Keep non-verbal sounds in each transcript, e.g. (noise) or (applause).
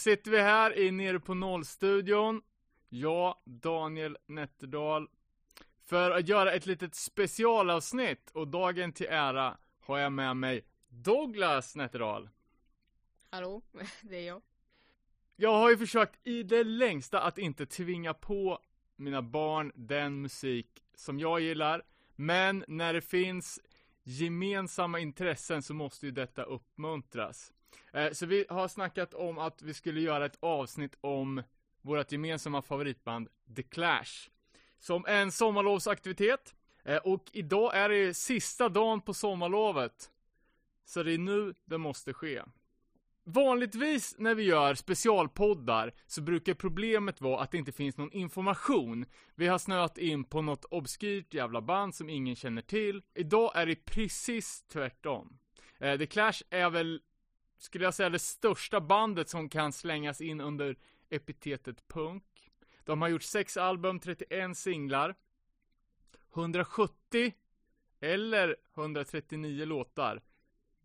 sitter vi här i Nere på Nollstudion. Jag, Daniel Nätterdal. För att göra ett litet specialavsnitt och dagen till ära har jag med mig Douglas Nätterdal. Hallå, (laughs) det är jag. Jag har ju försökt i det längsta att inte tvinga på mina barn den musik som jag gillar. Men när det finns gemensamma intressen så måste ju detta uppmuntras. Eh, så vi har snackat om att vi skulle göra ett avsnitt om vårt gemensamma favoritband The Clash. Som en sommarlovsaktivitet. Eh, och idag är det sista dagen på sommarlovet. Så det är nu det måste ske. Vanligtvis när vi gör specialpoddar så brukar problemet vara att det inte finns någon information. Vi har snöat in på något obskyrt jävla band som ingen känner till. Idag är det precis tvärtom. Eh, The Clash är väl, skulle jag säga, det största bandet som kan slängas in under epitetet punk. De har gjort sex album, 31 singlar, 170 eller 139 låtar,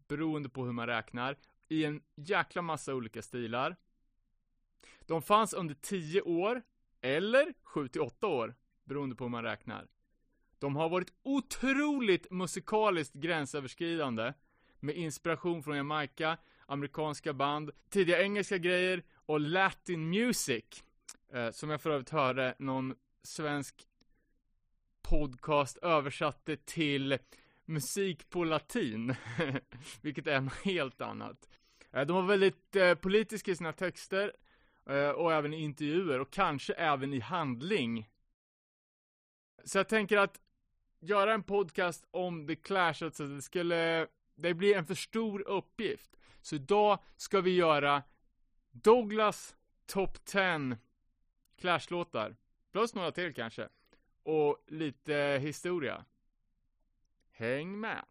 beroende på hur man räknar i en jäkla massa olika stilar. De fanns under 10 år, eller 7 till 8 år, beroende på hur man räknar. De har varit otroligt musikaliskt gränsöverskridande, med inspiration från Jamaica, amerikanska band, tidiga engelska grejer och latin music. Eh, som jag för övrigt hörde någon svensk podcast översatte till musik på latin, (laughs) vilket är något helt annat. Eh, de var väldigt eh, politiska i sina texter, eh, och även i intervjuer, och kanske även i handling. Så jag tänker att göra en podcast om The Clash, alltså det skulle, det blir en för stor uppgift. Så idag ska vi göra Douglas Top 10 Clash-låtar. Plus några till kanske. Och lite historia. Häng med!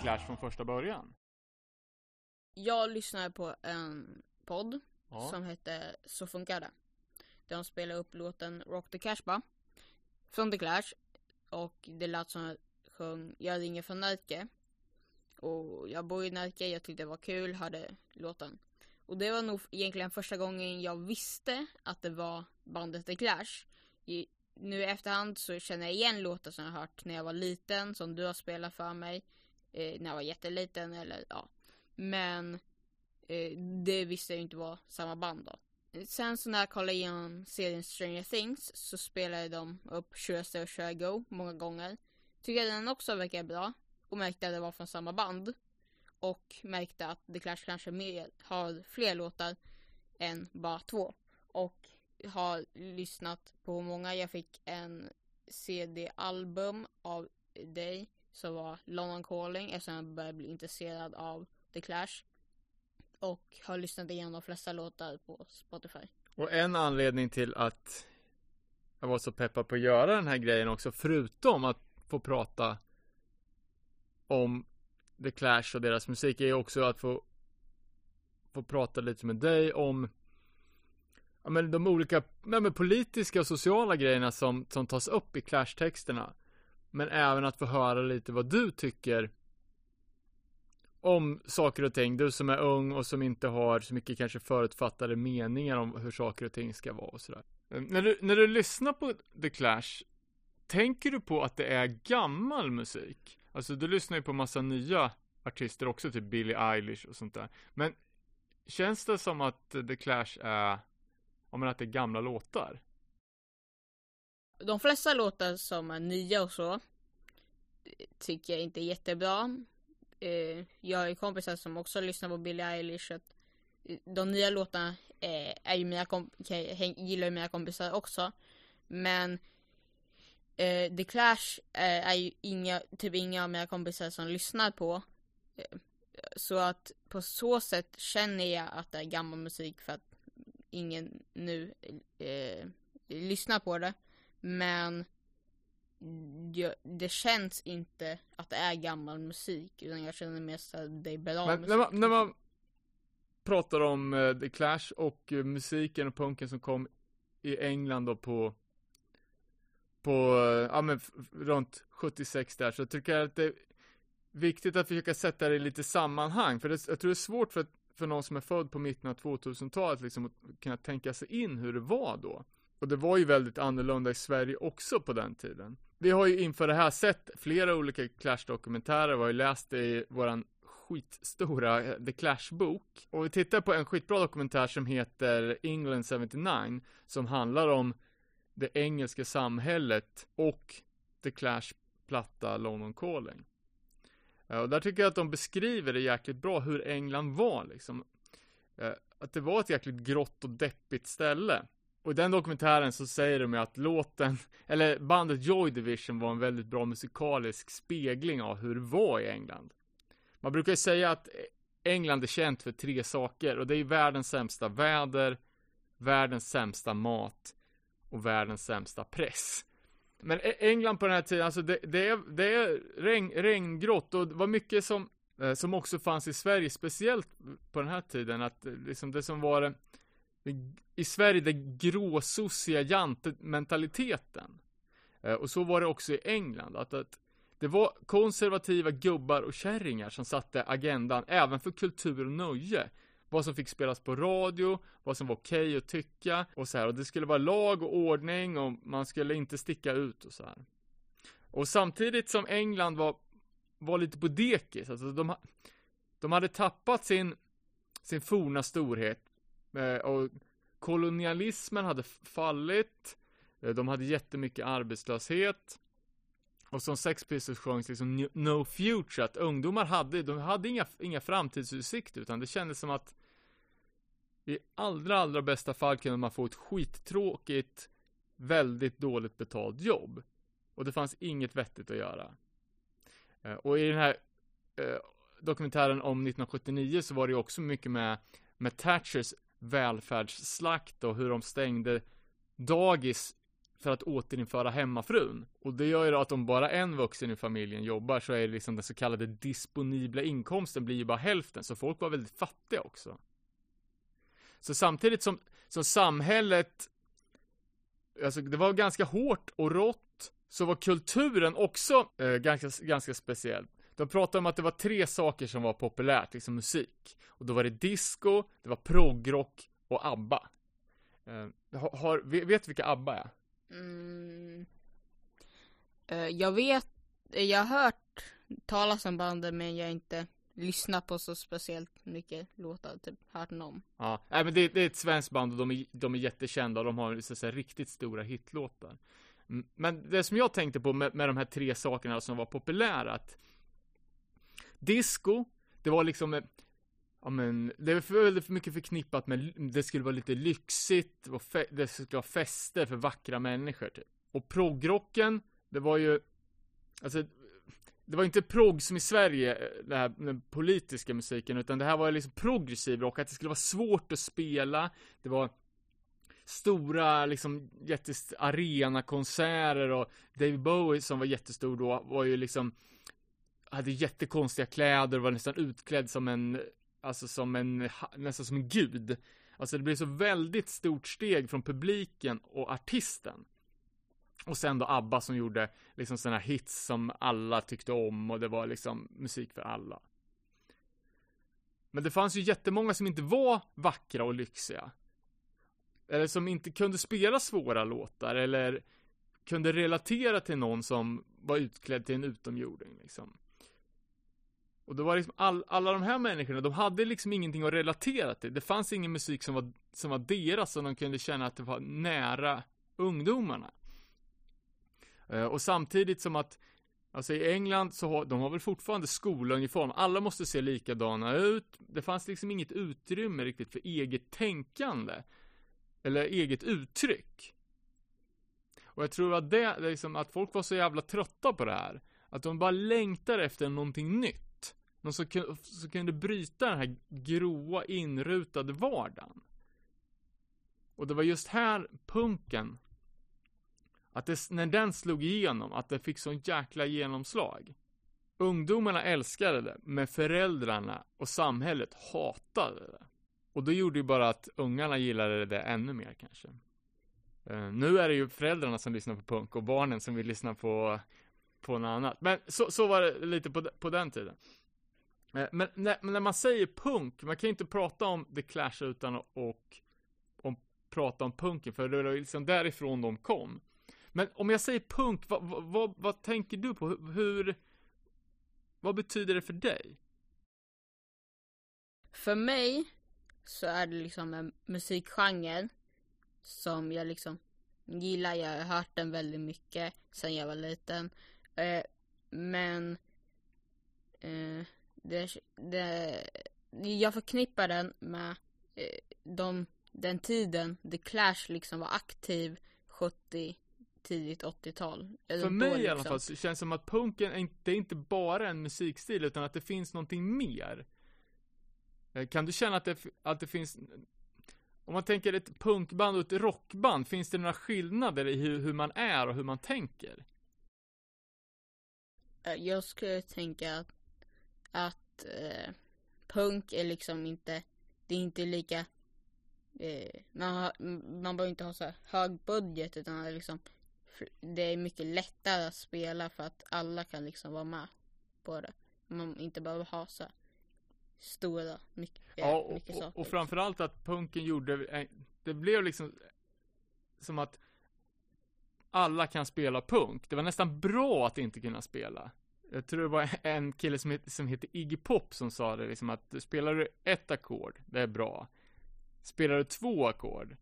Clash från första början? Jag lyssnade på en podd Ja. som hette Så funkar det. Där de spelade upp låten Rock the Cashba från The Clash. Och det lät som jag sjöng Jag ringer från Närke. Och jag bor i Närke, jag tyckte det var kul, hörde låten. Och det var nog egentligen första gången jag visste att det var bandet The Clash. I, nu i efterhand så känner jag igen låtar som jag hört när jag var liten, som du har spelat för mig. Eh, när jag var jätteliten eller ja. Men eh, det visste jag inte var samma band då. Sen så när jag kollade igenom serien Stranger Things så spelade de upp Should I Stay or Should I Go många gånger. Tyckte den också verkade bra och märkte att det var från samma band. Och märkte att The Clash kanske mer, har fler låtar än bara två. Och har lyssnat på många. Jag fick en CD-album av dig så var London Calling eftersom jag började bli intresserad av The Clash. Och har lyssnat igenom de flesta låtar på Spotify. Och en anledning till att jag var så peppad på att göra den här grejen också, förutom att få prata om The Clash och deras musik, är också att få, få prata lite med dig om ja, men de olika ja, men politiska och sociala grejerna som, som tas upp i Clash-texterna. Men även att få höra lite vad du tycker om saker och ting. Du som är ung och som inte har så mycket kanske förutfattade meningar om hur saker och ting ska vara och sådär. Eh, När du, när du lyssnar på The Clash, tänker du på att det är gammal musik? Alltså du lyssnar ju på massa nya artister också, typ Billie Eilish och sånt där. Men känns det som att The Clash är, men att det är gamla låtar? De flesta låtar som är nya och så tycker jag inte är jättebra. Eh, jag har ju kompisar som också lyssnar på Billie Eilish. Att eh, de nya låtarna eh, är ju mina kan- gillar ju mina kompisar också. Men eh, The Clash eh, är ju inga, typ inga av mina kompisar som lyssnar på. Eh, så att på så sätt känner jag att det är gammal musik för att ingen nu eh, lyssnar på det. Men det känns inte att det är gammal musik. Utan jag känner mest att det är bra Men musik. när man, när man pratar om eh, The Clash och eh, musiken och punken som kom i England då på på, eh, ja men runt 76 där, så tycker jag att det är viktigt att försöka sätta det i lite sammanhang, för det, jag tror det är svårt för, för någon som är född på mitten av 2000-talet liksom att kunna tänka sig in hur det var då. Och det var ju väldigt annorlunda i Sverige också på den tiden. Vi har ju inför det här sett flera olika Clash-dokumentärer, vi har ju läst det i våran skitstora eh, The Clash-bok. Och vi tittar på en skitbra dokumentär som heter England 79, som handlar om det engelska samhället och The Clash platta London Calling. Eh, och där tycker jag att de beskriver det jäkligt bra hur England var liksom. Eh, att det var ett jäkligt grått och deppigt ställe. Och i den dokumentären så säger de ju att låten, eller bandet Joy Division var en väldigt bra musikalisk spegling av hur det var i England. Man brukar ju säga att England är känt för tre saker och det är världens sämsta väder, världens sämsta mat och världens sämsta press. Men e-, England på den här tiden, alltså det, det är, det är regn, regngrått och det var mycket som, eh, som också fanns i Sverige, speciellt på den här tiden, att eh, liksom det som var det, i Sverige, den gråsossiga jantementaliteten. Eh, och så var det också i England, att, att det var konservativa gubbar och kärringar som satte agendan även för kultur och nöje. Vad som fick spelas på radio, vad som var okej att tycka och så här. Och det skulle vara lag och ordning och man skulle inte sticka ut och så här. Och samtidigt som England var, var lite på dekis, alltså de, de hade tappat sin, sin forna storhet. Eh, och kolonialismen hade fallit. Eh, de hade jättemycket arbetslöshet. Och som Sex Pistols sjöngs liksom "No- Future, att ungdomar hade, de hade inga, inga framtidsutsikter, utan det kändes som att i allra, allra bästa fall kunde man få ett skittråkigt, väldigt dåligt betalt jobb. Och det fanns inget vettigt att göra. Eh, och i den här eh, dokumentären om 1979 så var det ju också mycket med, med Thatchers välfärdsslakt och hur de stängde dagis för att återinföra hemmafrun. Och det gör ju då att om bara en vuxen i familjen jobbar så är det liksom den så kallade disponibla inkomsten blir ju bara hälften, så folk var väldigt fattiga också. Så samtidigt som, som samhället, alltså det var ganska hårt och rått, så var kulturen också eh, ganska, ganska speciell. De pratade om att det var tre saker som var populärt, liksom musik. Och då var det disco, det var proggrock och ABBA. Eh, har, har, vet du vilka ABBA är? Mm. Eh, jag vet, eh, jag har hört talas om bandet men jag har inte lyssnat på så speciellt mycket låtar, typ hört någon. Ja, nej, men det, det är ett svenskt band och de är, de är jättekända och de har så att säga, riktigt stora hitlåtar. Mm, Men det som jag tänkte på med, med de här tre sakerna som var populära, att disco, det var liksom, eh, ja men, det var väldigt för mycket förknippat med, det skulle vara lite lyxigt, det, fe, det skulle vara fester för vackra människor typ. Och proggrocken, det var ju, alltså, det var inte progg som i Sverige, den det här, den politiska musiken, utan det här var liksom progressiv rock, att det skulle vara svårt att spela, det var stora, liksom, jättes arenakonserter och David Bowie som var jättestor då, var ju liksom, hade jättekonstiga kläder, och var nästan utklädd som en, alltså som en, nästan som en gud. Alltså det blev så väldigt stort steg från publiken och artisten. Och sen då ABBA som gjorde liksom sådana hits som alla tyckte om och det var liksom musik för alla. Men det fanns ju jättemånga som inte var vackra och lyxiga. Eller som inte kunde spela svåra låtar eller kunde relatera till någon som var utklädd till en utomjording liksom. Och det var liksom all, alla de här människorna, de hade liksom ingenting att relatera till. Det fanns ingen musik som var, som var deras, som de kunde känna att det var nära ungdomarna. Eh, och samtidigt som att, alltså i England så har, de har väl fortfarande skoluniform, alla måste se likadana ut. Det fanns liksom inget utrymme riktigt för eget tänkande. Eller eget uttryck. Och jag tror att det, liksom, att folk var så jävla trötta på det här. Att de bara längtar efter någonting nytt. Någon som, som kunde bryta den här gråa, inrutade vardagen. Och det var just här punken, att det, när den slog igenom, att det fick sån jäkla genomslag. Ungdomarna älskade det, men föräldrarna och samhället hatade det. Och det gjorde ju bara att ungarna gillade det ännu mer kanske. Eh, nu är det ju föräldrarna som lyssnar på punk och barnen som vill lyssna på, på något annat. Men så, så var det lite på, på den tiden. Uh, men, när, men när man säger punk, man kan ju inte prata om The Clash utan att och, om, prata om punken, för det var liksom därifrån de kom. Men om jag säger punk, vad, vad, vad, vad tänker du på? Hur, vad betyder det för dig? För mig så är det liksom en musikgenre som jag liksom gillar. Jag har hört den väldigt mycket sen jag var liten. Eh, men eh, det, det, jag förknippar den med eh, de, den tiden The Clash liksom var aktiv 70 tidigt 80-tal. För mig liksom. i alla liksom. fall så känns det som att punken är inte, är inte bara en musikstil utan att det finns någonting mer. Eh, kan du känna att det, att det finns om man tänker ett punkband och ett rockband, finns det några skillnader i hur, hur man är och hur man tänker? Eh, jag skulle tänka att, att eh, punk är liksom inte, det är inte lika eh, man, har, man behöver inte ha så hög budget utan det är liksom det är mycket lättare att spela för att alla kan liksom vara med på det. Man inte behöver ha så stora, mycket, ja, och, mycket saker. Och, och framförallt att punken gjorde, det blev liksom som att alla kan spela punk. Det var nästan bra att inte kunna spela. Jag tror det var en kille som, het, som heter Iggy Pop som sa det liksom att spelar du ett ackord, det är bra. Spelar du två ackord,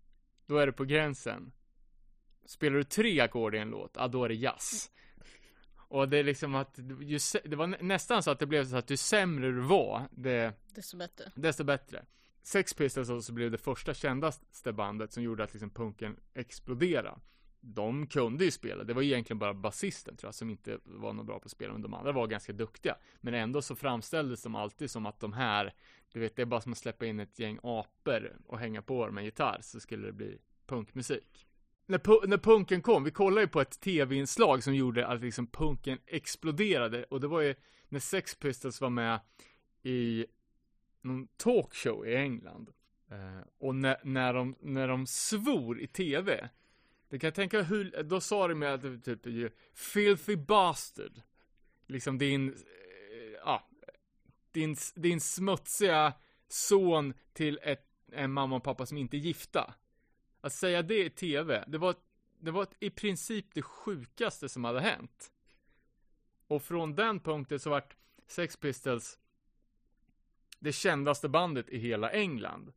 då är det på gränsen. Spelar du tre ackord i en låt, ja då är det jazz. Och det är liksom att, ju, det var nästan så att det blev så att ju sämre du var, det, desto bättre. Desto bättre. Sex Pistols också blev det första kändaste bandet som gjorde att liksom punken exploderade. De kunde ju spela, det var egentligen bara basisten tror jag som inte var något bra på att spela, men de andra var ganska duktiga. Men ändå så framställdes de alltid som att de här, du vet, det är bara som att släppa in ett gäng apor och hänga på dem en gitarr så skulle det bli punkmusik när, pu när punken kom, vi kollade ju på ett tv-inslag som gjorde att liksom punken exploderade och det var ju när Sex Pistols var med i någon talkshow i England. Uh, och när, när, de, när de svor i tv, det kan jag tänka hur, då sa de med typ ju, filthy bastard. Liksom din, eh, ja, äh, din, din smutsiga son till ett, en mamma och pappa som inte är gifta. Att säga det i tv, det var, det var i princip det sjukaste som hade hänt. Och från den punkten så vart Sex Pistols det kändaste bandet i hela England.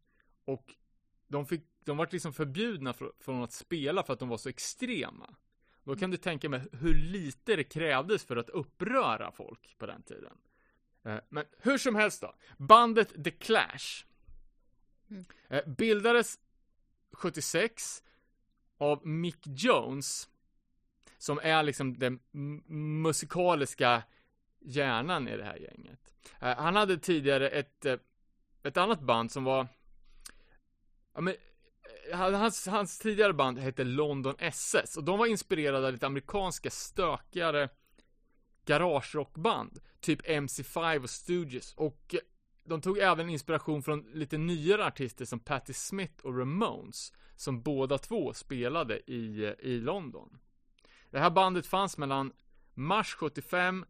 Och de fick, de vart liksom förbjudna från att spela för att de var så extrema. Då kan du tänka mig hur lite det krävdes för att uppröra folk på den tiden. Eh, men hur som helst då. Bandet The Clash mm. Eh, bildades 76 av Mick Jones. Som är liksom den musikaliska hjärnan i det här gänget. Uh, han hade tidigare ett, ett annat band som var, ja men, hans, hans tidigare band hette London SS och de var inspirerade av lite amerikanska stökigare garagerockband. Typ MC5 och Stooges och eh, de tog även inspiration från lite nyare artister som Patti Smith och Ramones, som båda två spelade i, eh, i London. Det här bandet fanns mellan mars 75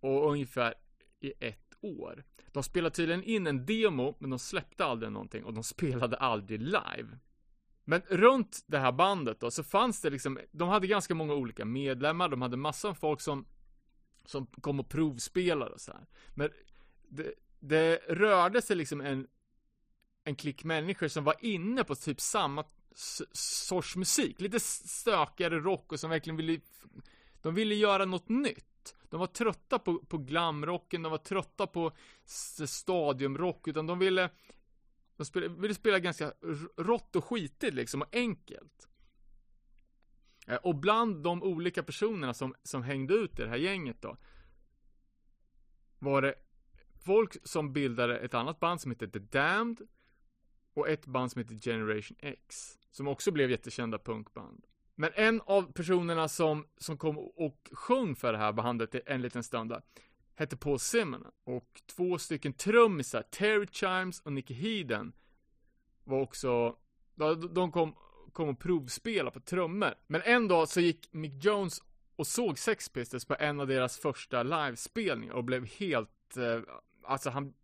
och ungefär i ett år. De spelade tydligen in en demo, men de släppte aldrig någonting och de (laughs) spelade aldrig live. Men runt det här bandet då, så fanns det liksom, de hade ganska många olika medlemmar, de hade massor av folk som, som kom och provspelade och så här. Men det, det rörde sig liksom en, en klick människor som var inne på typ samma sorts musik. Lite stökigare rock och som verkligen ville, de ville göra något nytt. De var trötta på, på glamrocken, de var trötta på stadiumrock, utan de ville, de spela, ville spela ganska rått och skitigt liksom, och enkelt. Eh, och bland de olika personerna som, som hängde ut i det här gänget då, var det folk som bildade ett annat band som hette The Damned och ett band som hette Generation X. Som också blev jättekända punkband. Men en av personerna som, som kom och sjöng för det här bandet en liten stund där, hette Paul Simon. Och två stycken trummisar, Terry Chimes och Nicky Heeden, var också, de kom, kom och provspela på trummor. Men en dag så gick Mick Jones och såg Sex Pistols på en av deras första livespelningar och blev helt, eh, alltså han,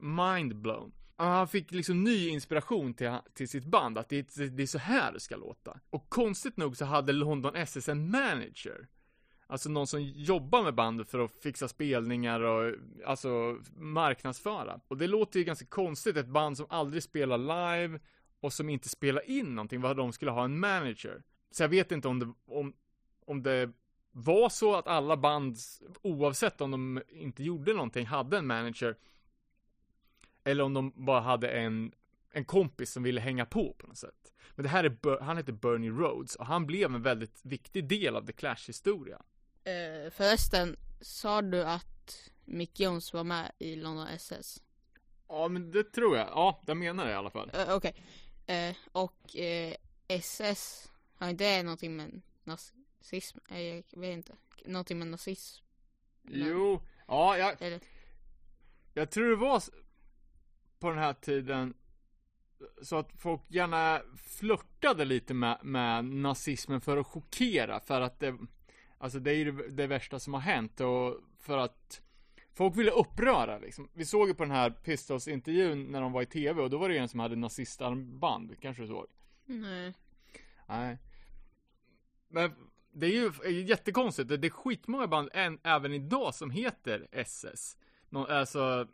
mindblown. Han fick liksom ny inspiration till, till sitt band, att det, det är så här det ska låta. Och konstigt nog så hade London SS en manager. Alltså någon som jobbar med bandet för att fixa spelningar och alltså marknadsföra. Och det låter ju ganska konstigt, ett band som aldrig spelar live och som inte spelar in någonting, vad de skulle ha en manager. Så jag vet inte om det, om, om det var så att alla band, oavsett om de inte gjorde någonting, hade en manager. Eller om de bara hade en, en kompis som ville hänga på på något sätt. Men det här är, han heter Bernie Rhodes och han blev en väldigt viktig del av The Clash historia. Uh, förresten, sa du att Mick Jones var med i London SS? Ja, men det tror jag. Ja, jag menar det i alla fall. Uh, Okej. Okay. Uh, och SS, har inte det någonting med nazism? Jag vet inte. Någonting med nazism? Jo, ja, jag... Eller? Jag tror det var på den här tiden så att folk gärna flörtade lite med, med nazismen för att chockera, för att det Alltså det är ju det, det värsta som har hänt och för att Folk ville uppröra liksom. Vi såg ju på den här Pistols-intervjun när de var i TV och då var det ju en som hade nazistarmband, kanske du såg? Nej. Nej. Men det är ju jättekonstigt, det är skitmånga band än, även idag som heter SS. Nå, alltså,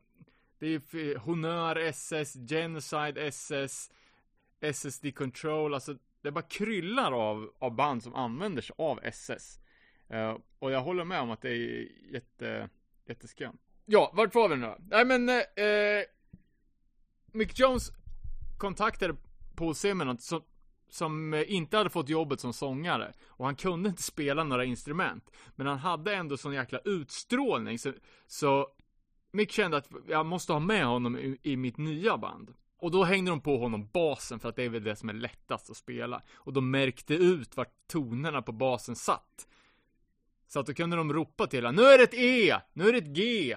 det är Honör SS, Genocide SS, SSD Control, alltså det bara kryllar av, av band som använder sig av SS. Uh, och jag håller med om att det är jätte, jätteskam. Ja, vart var vi nu då? Nej men, uh, Mick Jones kontaktade Paul Simon som, som inte hade fått jobbet som sångare. Och han kunde inte spela några instrument. Men han hade ändå sån jäkla utstrålning. Så, så Mick kände att jag måste ha med honom i, i mitt nya band. Och då hängde de på honom basen för att det är väl det som är lättast att spela. Och de märkte ut vart tonerna på basen satt. Så att då kunde de ropa till honom, nu är det ett E! Nu är det ett G!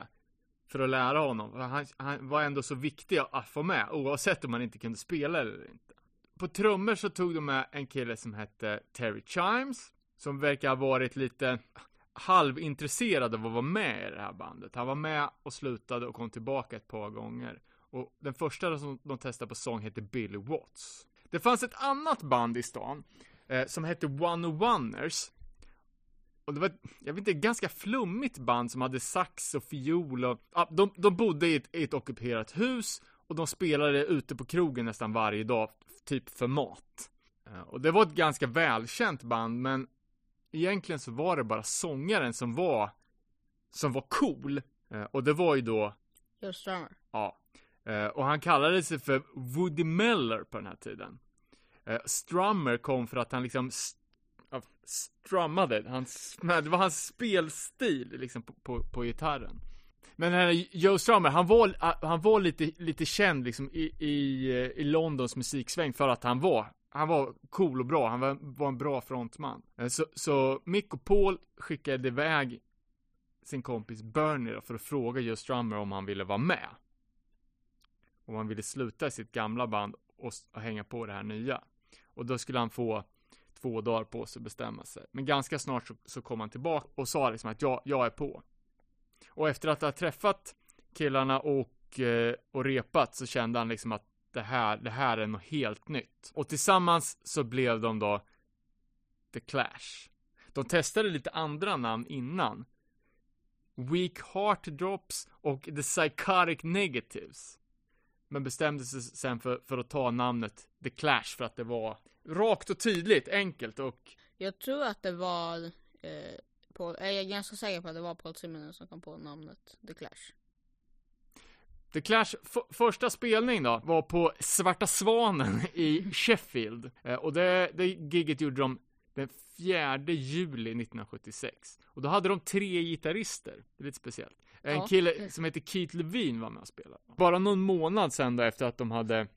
För att lära honom. Han, han var ändå så viktig att få med, oavsett om han inte kunde spela eller inte. På trummor så tog de med en kille som hette Terry Chimes, som verkar ha varit lite halvintresserad av att vara med i det här bandet. Han var med och slutade och kom tillbaka ett par gånger. Och den första som de testade på sång hette Billy Watts. Det fanns ett annat band i stan eh, som hette One of Oneers och det var, jag vet inte, ganska flummigt band som hade sax och fiol och, ja, de, de bodde i ett, i ett ockuperat hus och de spelade ute på krogen nästan varje dag, typ för mat. Eh, och det var ett ganska välkänt band, men egentligen så var det bara sångaren som var, som var cool. Eh, och det var ju då Joe Strummer. Ja. Eh, och han kallade sig för Woody Meller på den här tiden. Strummer kom för att han liksom strummade. han, det var hans spelstil liksom på, på, på gitarren. Men den här Joe Strummer, han var, eh, han var lite, lite känd liksom i, i, eh, i Londons musiksväng för att han var, han var cool och bra, han var, var en bra frontman. Så, så Mick och Paul skickade iväg sin kompis Bernie då, för att fråga Joe Strummer om han ville vara med. Om han ville sluta i sitt gamla band och, och hänga på det här nya. Och då skulle han få två dagar på sig att bestämma sig. Men ganska snart så, så kom han tillbaka och sa liksom att jag, jag är på. Och efter att ha träffat killarna och, eh, och repat så kände han liksom att det här, det här är något helt nytt. Och tillsammans så blev de då The Clash. De testade lite andra namn innan. Weak Heart Drops och The Psychotic Negatives. Men bestämde sig sen för, för att ta namnet The Clash för att det var rakt och tydligt, enkelt och... Jag tror att det var, eh, Paul, jag är ganska säker på att det var Paul Simonen som kom på namnet The Clash. The Clash första spelning då var på Svarta Svanen i (laughs) Sheffield. Eh, och det, det giget gjorde de den 4 juli 1976. Och då hade de tre gitarrister. Det är lite speciellt. En ja. kille som heter Keith Levine var med och spelade. Bara någon månad sen då efter att de hade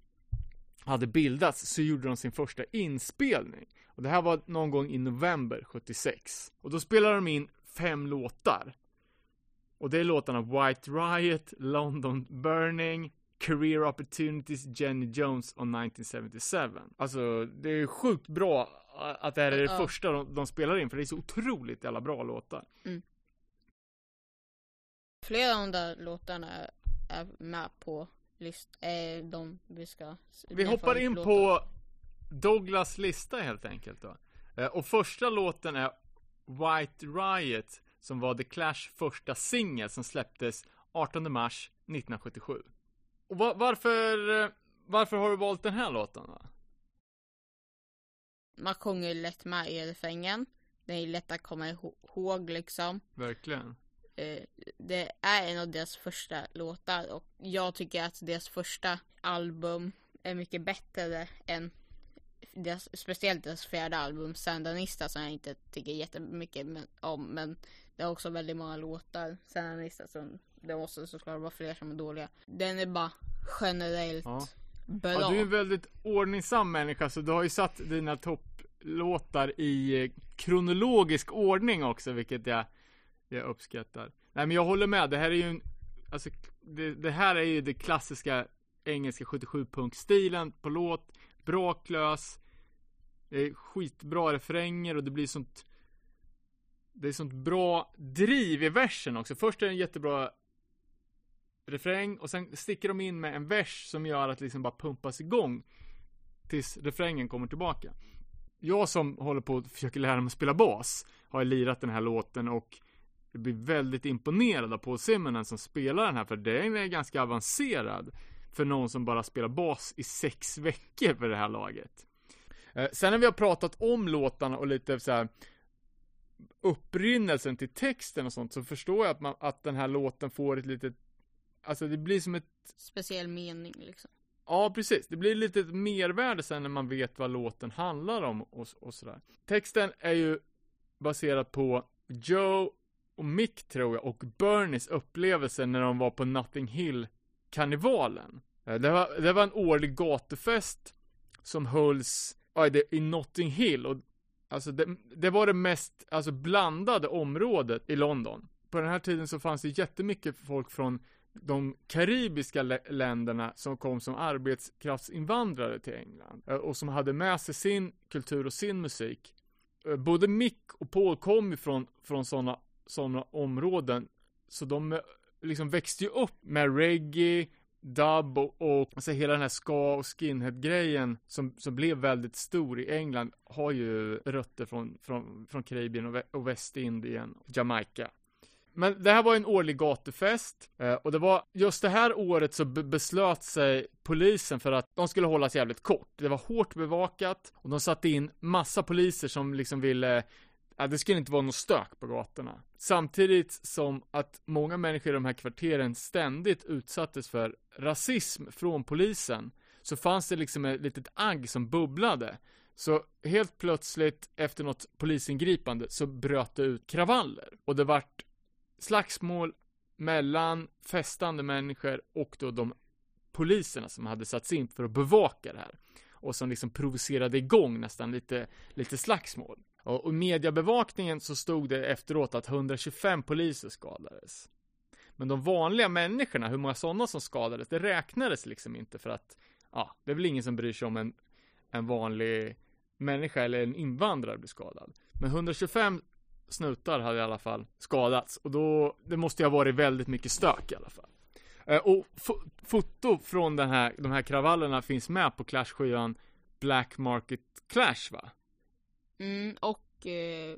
hade bildats så gjorde de sin första inspelning. Och det här var någon gång i november 76. Och då spelade de in fem låtar. Och det är låtarna White Riot, London Burning, Career Opportunities, Jenny Jones och 1977. Alltså, det är sjukt bra att det här är det Ja. första de, de spelar in, för det är så otroligt jävla bra låtar. Flera av de där låtarna är med på list, eh, de vi ska Vi hoppar in på Douglas lista helt enkelt då. Eh, Och första låten är White Riot, som var The Clash första singel som släpptes 18 mars 1977. Och va- varför, eh, varför har du valt den här låten då? Man sjunger lätt med i refrängen. Den är lätt att komma ihåg liksom. Verkligen. Eh, det är en av deras första låtar och jag tycker att deras första album är mycket bättre än deras, speciellt deras fjärde album Sandinista som jag inte tycker jättemycket om men det har också väldigt många låtar Sandinista som det måste såklart vara fler som är dåliga. Den är bara generellt Ja. bra. Ja, du är en väldigt ordningsam människa, så du har ju satt dina topplåtar i kronologisk ordning också, vilket jag, jag uppskattar. Nej, men jag håller med. Det här är ju en, alltså, det, det här är ju det klassiska engelska 77-punktstilen på låt. Bra klös, det är skitbra refränger och det blir sånt det är sånt bra driv i versen också. Först är det en jättebra refräng och sen sticker de in med en vers som gör att det liksom bara pumpas igång tills refrängen kommer tillbaka. Jag som håller på att försöka lära mig att spela bas har ju lirat den här låten och jag blir väldigt imponerad av Paul Simonen som spelar den här för den är ganska avancerad för någon som bara spelar bas i sex veckor för det här laget. Eh, Sen när vi har pratat om låtarna och lite så här upprinnelsen till texten och sånt så förstår jag att, man, att den här låten får ett litet Alltså det blir som ett Speciell mening liksom. Ja, precis. Det blir lite mervärde sen när man vet vad låten handlar om och, och sådär. Texten är ju baserad på Joe och Mick tror jag och Bernies upplevelse när de var på Notting Hill-karnevalen. Eh, det var, det var en årlig gatufest som hölls i Notting Hill och alltså det, det var det mest alltså blandade området i London. På den här tiden så fanns det jättemycket folk från de karibiska länderna som kom som arbetskraftsinvandrare till England eh, och som hade med sig sin kultur och sin musik. Eh, både Mick och Paul kom ju från, från sådana sådana områden så de eh, liksom växte ju upp med reggae, dub och, och alltså hela den här ska och skinhead-grejen som, som blev väldigt stor i England har ju rötter från, från, från Karibien och, Vä- och Västindien och Jamaica. Men det här var en årlig gatufest eh, och det var just det här året så beslöt sig polisen för att de skulle hållas jävligt kort. Det var hårt bevakat och de satte in massa poliser som liksom ville Ja, det skulle inte vara något stök på gatorna. Samtidigt som att många människor i de här kvarteren ständigt utsattes för rasism från polisen så fanns det liksom ett litet agg som bubblade. Så helt plötsligt efter något polisingripande så bröt det ut kravaller och det vart slagsmål mellan festande människor och då de poliserna som hade satts in för att bevaka det här och som liksom provocerade igång nästan lite, lite slagsmål. Och, och i mediebevakningen så stod det efteråt att 125 poliser skadades. Men de vanliga människorna, hur många sådana som skadades, det räknades liksom inte för att, ja, det är väl ingen som bryr sig om en, en vanlig människa eller en invandrare blir skadad. Men 125 snutar hade i alla fall skadats och då, det måste ju ha varit väldigt mycket stök i alla fall. Eh, och foto från den här, de här kravallerna finns med på Clash-skivan Black Market Clash va? Mm, och eh,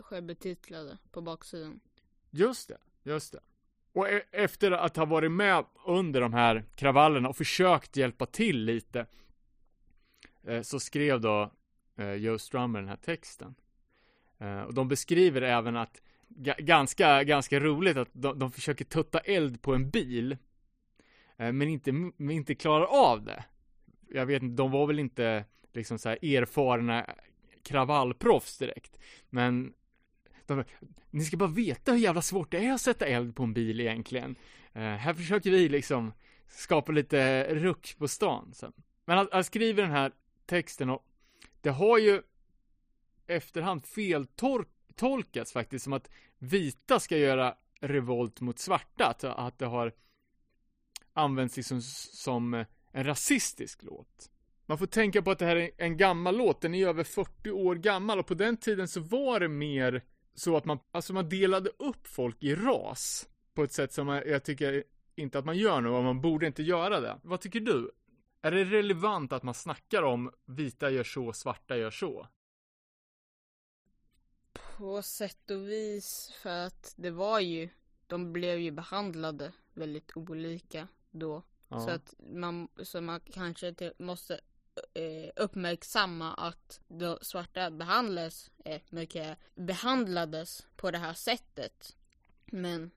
självbetitlade på baksidan. Just det, just det. Och e- efter att ha varit med under de här kravallerna och försökt hjälpa till lite eh, så skrev då eh, Joe Strummer den här texten. Eh, och de beskriver även att ganska, ganska roligt att de, de försöker tutta eld på en bil eh, men inte, men inte klarar av det. Jag vet inte, de var väl inte liksom så här erfarna kravallproffs direkt. Men de, ni ska bara veta hur jävla svårt det är att sätta eld på en bil egentligen. Eh, här försöker vi liksom skapa lite ruck på stan. Så. Men han, han skriver den här texten och det har ju efterhand feltolkats faktiskt som att vita ska göra revolt mot svarta, att, att det har använts liksom som en rasistisk låt. Man får tänka på att det här är en gammal låt, den är över 40 år gammal och på den tiden så var det mer så att man, alltså man delade upp folk i ras på ett sätt som jag tycker inte att man gör nu och man borde inte göra det. Vad tycker du? Är det relevant att man snackar om vita gör så, svarta gör så? På sätt och vis för att det var ju, de blev ju behandlade väldigt olika då. Ja. Så att man, så man kanske måste eh, uppmärksamma att de svarta behandlas, eh, mycket behandlades på det här sättet. Men,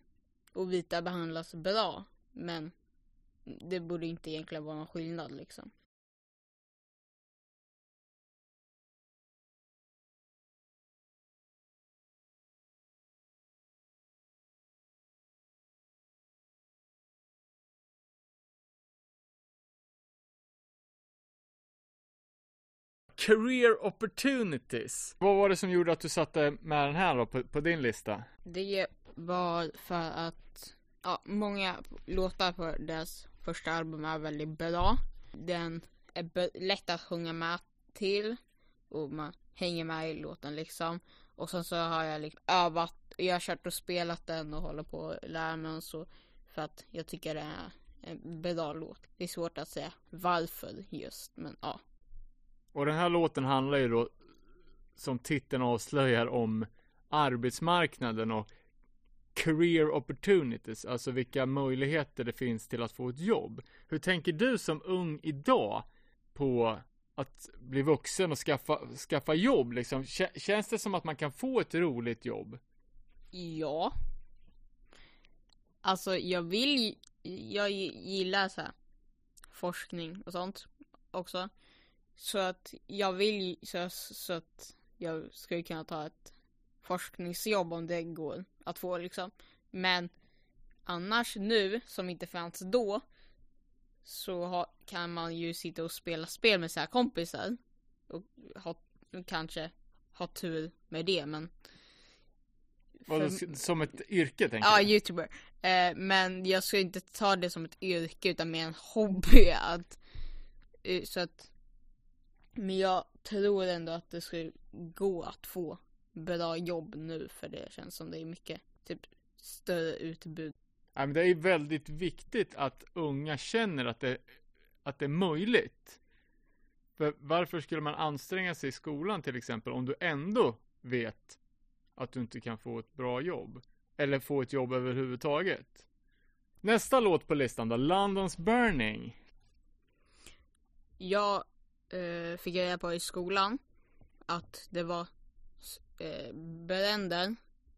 och vita behandlas bra. Men det borde inte egentligen vara någon skillnad liksom. Career opportunities. Vad var det som gjorde att du satte med den här då på, på din lista? Det var för att ja, många låtar på deras första album är väldigt bra. Den är lätt att sjunga med till och man hänger med i låten liksom. Och sen så har jag liksom övat, jag har kört och spelat den och håller på att lära mig och så. För att jag tycker det är en bra låt. Det är svårt att säga varför just, men ja. Och den här låten handlar ju då, som titeln avslöjar, om arbetsmarknaden och career opportunities, alltså vilka möjligheter det finns till att få ett jobb. Hur tänker du som ung idag på att bli vuxen och skaffa, skaffa jobb liksom? Känns det som att man kan få ett roligt jobb? Ja. Alltså jag vill, jag gillar så här, forskning och sånt också. Så att jag vill så, så att jag skulle kunna ta ett forskningsjobb om det går att få liksom. Men annars nu, som inte fanns då, så ha, kan man ju sitta och spela spel med sina kompisar. Och ha, kanske ha tur med det, men för... Som ett yrke tänker Ja, youtuber. Eh, men jag ska inte ta det som ett yrke utan mer en hobby. Att, eh, så att men jag tror ändå att det skulle gå att få bra jobb nu för det känns som det är mycket typ större utbud. Ja, men det är väldigt viktigt att unga känner att det, att det är möjligt. För varför skulle man anstränga sig i skolan till exempel om du ändå vet att du inte kan få ett bra jobb? Eller få ett jobb överhuvudtaget? Nästa låt på listan då, Londons Burning. Jag eh, fick reda på i skolan att det var eh, bränder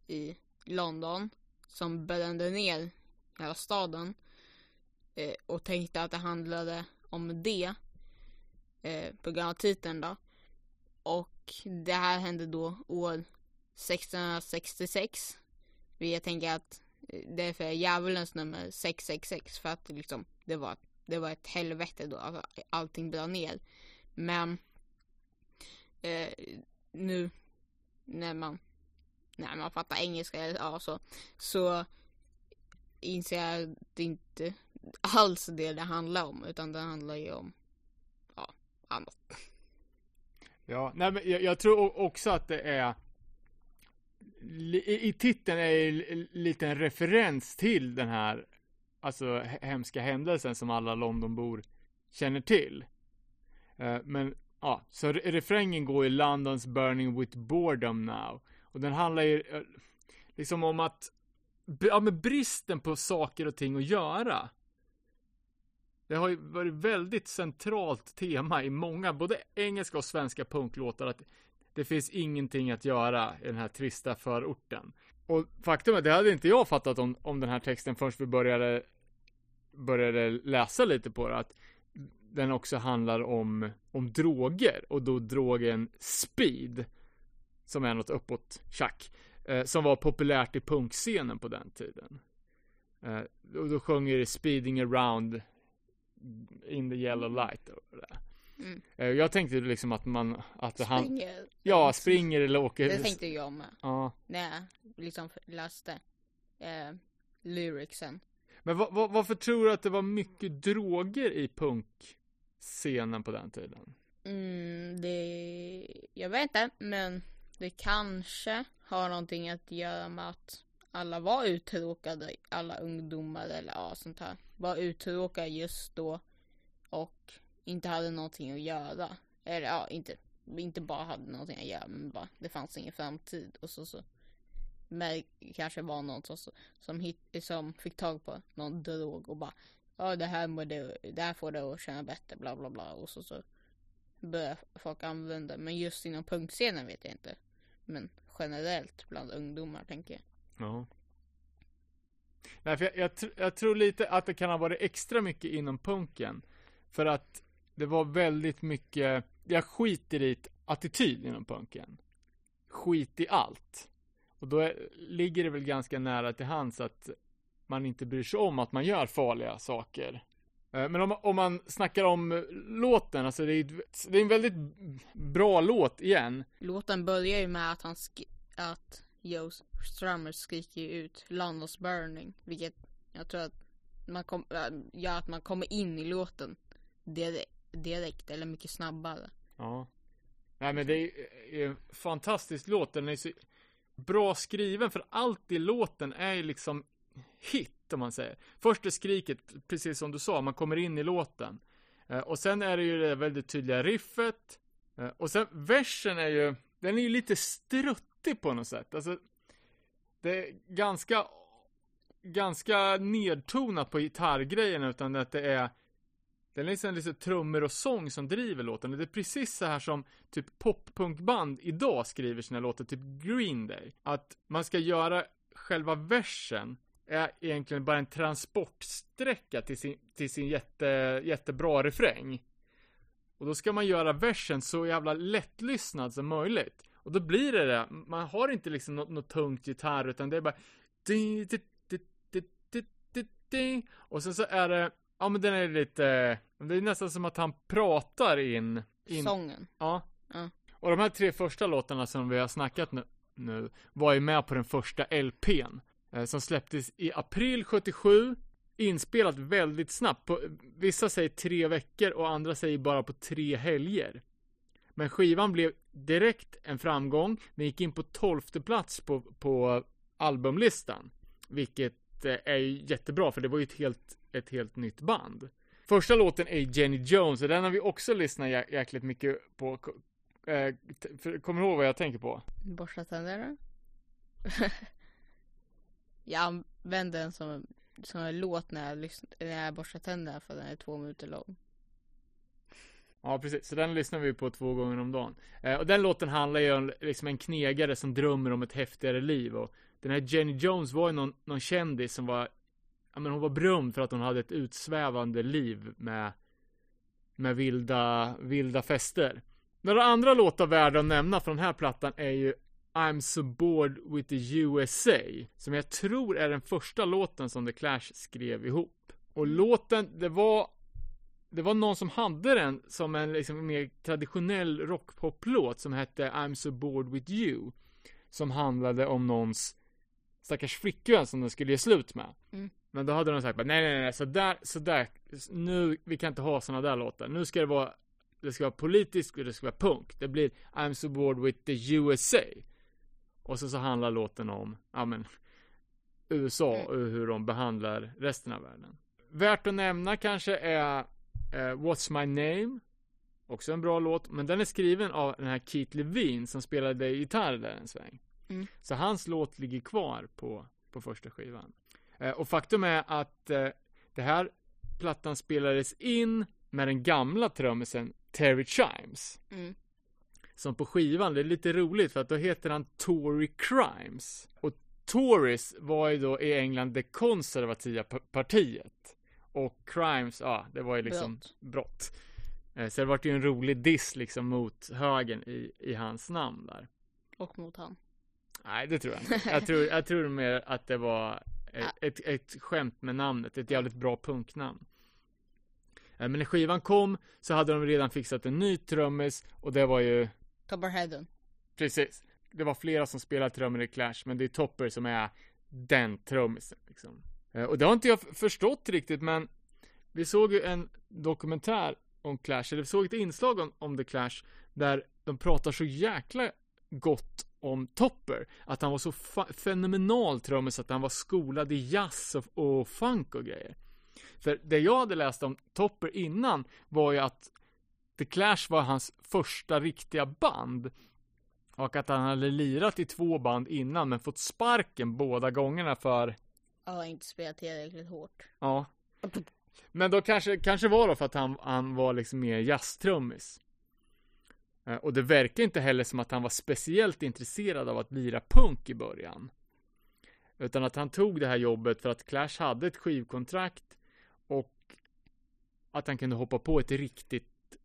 i London som brände ner hela staden eh, och tänkte att det handlade om det eh, på grund av titeln då. Och det här hände då år 1666. Jag tänker att eh, det är för djävulens nummer 666 för att liksom det var, det var ett helvete då, alltså allting brann ner. Men eh, nu när man när man fattar engelska eller ja, så, så inser jag att det inte alls det det handlar om utan det handlar ju om ja, annat. Ja, nej men jag, jag tror också att det är i, i titeln är det lite en referens till den här alltså hemska händelsen som alla Londonbor känner till. Eh, men ja, så refrängen går i Londons burning with boredom now. Och den handlar ju eh, liksom om att, ja men bristen på saker och ting att göra. Det har ju varit väldigt centralt tema i många, både engelska och svenska punklåtar att det finns ingenting att göra i den här trista förorten. Och faktum är, det hade inte jag fattat om, om den här texten förrän vi började, började läsa lite på det, att den också handlar om, om droger och då drogen speed. Som är något uppåt tjack. Eh, som var populärt i punkscenen på den tiden. Eh, och då sjunger speeding around in the yellow light och det. Mm. Eh, Jag tänkte liksom att man, att han, Springer. ja, springer eller åker. Det tänkte jag med. Ja. När jag liksom läste eh, lyricsen. Men va, va, varför tror du att det var mycket droger i punkscenen på den tiden? Mm, det, jag vet inte, men det kanske har någonting att göra med att alla var uttråkade, alla ungdomar eller ja, sånt här. Var uttråkade just då och inte hade någonting att göra. Eller ja, inte, inte bara hade någonting att göra, men bara det fanns ingen framtid och så så. Men kanske var någon som, som, hit, som fick tag på någon drog och bara Ja det här, må det, det här får du att känna bättre bla bla bla och så så börjar folk använda. Men just inom punkscenen vet jag inte. Men generellt bland ungdomar tänker jag. Ja. Nej, för jag, jag, tr- jag tror lite att det kan ha varit extra mycket inom punken. För att det var väldigt mycket, jag skiter i attityd inom punken. Skit i allt. Och då är, ligger det väl ganska nära till hands att man inte bryr sig om att man gör farliga saker. Eh, Men om, om man snackar om eh, låten, alltså det är, det är en väldigt bra låt igen. Låten börjar ju med att han att Joe Strummer skriker ut London's burning. Vilket jag tror att man kom, äh, gör att man kommer in i låten direkt, eller mycket snabbare. Ja. Nej men det är, är en fantastisk låt. Den är så bra skriven för allt i låten är ju liksom hit om man säger. Först är skriket, precis som du sa, man kommer in i låten. Eh, och sen är det ju det väldigt tydliga riffet. Eh, och sen versen är ju, den är ju lite struttig på något sätt. Alltså, det är ganska, ganska nedtonat på gitarrgrejerna utan att det är det är liksom lite trummor och sång som driver låten. Det är precis så här som typ poppunkband idag skriver sina låtar, typ Green Day. Att man ska göra själva versen är egentligen bara en transportsträcka till sin, till sin jätte, jättebra refräng. Och då ska man göra versen så jävla lättlyssnad som möjligt. Och då blir det det. Man har inte liksom något, något tungt gitarr utan det är bara di, di, di, di, di, di, di. Och sen så är det Ja men den är lite, det är nästan som att han pratar in, in Sången. Ja. Ja. Och de här tre första låtarna som vi har snackat nu, nu var ju med på den första LPn. Eh, som släpptes i april 77. Inspelat väldigt snabbt. På, vissa säger tre veckor och andra säger bara på tre helger. Men skivan blev direkt en framgång. Den gick in på tolfte plats på, på albumlistan. Vilket eh, är jättebra för det var ju ett helt, ett helt nytt band. Första låten är Jenny Jones och den har vi också lyssnat jä- jäkligt mycket på. Eh, Kommer du ihåg vad jag tänker på? Borsta tänderna. (laughs) jag använder den som, som en låt när jag, när jag borstar tänderna för den är två minuter lång. Ja, precis. Så den lyssnar vi på två gånger om dagen. Eh, och den låten handlar ju om liksom en knegare som drömmer om ett häftigare liv. Och den här Jenny Jones var ju någon, någon kändis som var, ja men hon var berömd för att hon hade ett utsvävande liv med, med vilda, vilda fester. Några andra låtar värda att nämna från den här plattan är ju I'm so bored with the USA. Som jag tror är den första låten som The Clash skrev ihop. Och låten, det var det var någon som hade den som en liksom mer traditionell rockpoplåt som hette I'm so bored with you. Som handlade om någons stackars flickvän som den skulle ge slut med. Mm. Men då hade de sagt nej nej nej, så där, så där, nu, vi kan inte ha såna där låtar. Nu ska det vara, det ska vara politiskt och det ska vara punk. Det blir I'm so bored with the USA. Och så så handlar låten om, ja men, USA och hur de behandlar resten av världen. Värt att nämna kanske är eh, What's My Name. Också en bra låt, men den är skriven av den här Keith Levine som spelade gitarr där en sväng. Mm. Så hans låt ligger kvar på, på första skivan. Eh, och faktum är att eh, det här plattan spelades in med den gamla trummisen Terry Chimes. Mm. Som på skivan, det är lite roligt för att då heter han Tory Crimes. Och Tories var ju då i England det konservativa pa- partiet. Och Crimes, ja, det var ju liksom Brott. brott. Eh, Så det vart ju en rolig diss liksom mot högen i, i hans namn där. Och mot han. Nej, det tror jag inte. (laughs) Jag tror, jag tror mer att det var ett, ett, skämt med namnet. Ett jävligt bra punknamn. Eh, Men när skivan kom så hade de redan fixat en ny trummis och det var ju Topper Hedden. Precis. Det var flera som spelade trummor i Clash, men det är Topper som är den trummisen liksom. Eh, Och det har inte jag förstått riktigt, men vi såg ju en dokumentär om Clash, eller vi såg ett inslag om, om The Clash, där de pratar så jäkla gott om Topper. Att han var så fenomenal trummis att han var skolad i jazz och, och funk och grejer. För det jag hade läst om Topper innan var ju att The Clash var hans första riktiga band. Och att han hade lirat i två band innan men fått sparken båda gångerna för, har inte spelat tillräckligt hårt. ja. Men då kanske, kanske var då för att han, han var liksom mer jazztrummis. Eh, Och det verkar inte heller som att han var speciellt intresserad av att lira punk i början. Utan att han tog det här jobbet för att Clash hade ett skivkontrakt och att han kunde hoppa på ett riktigt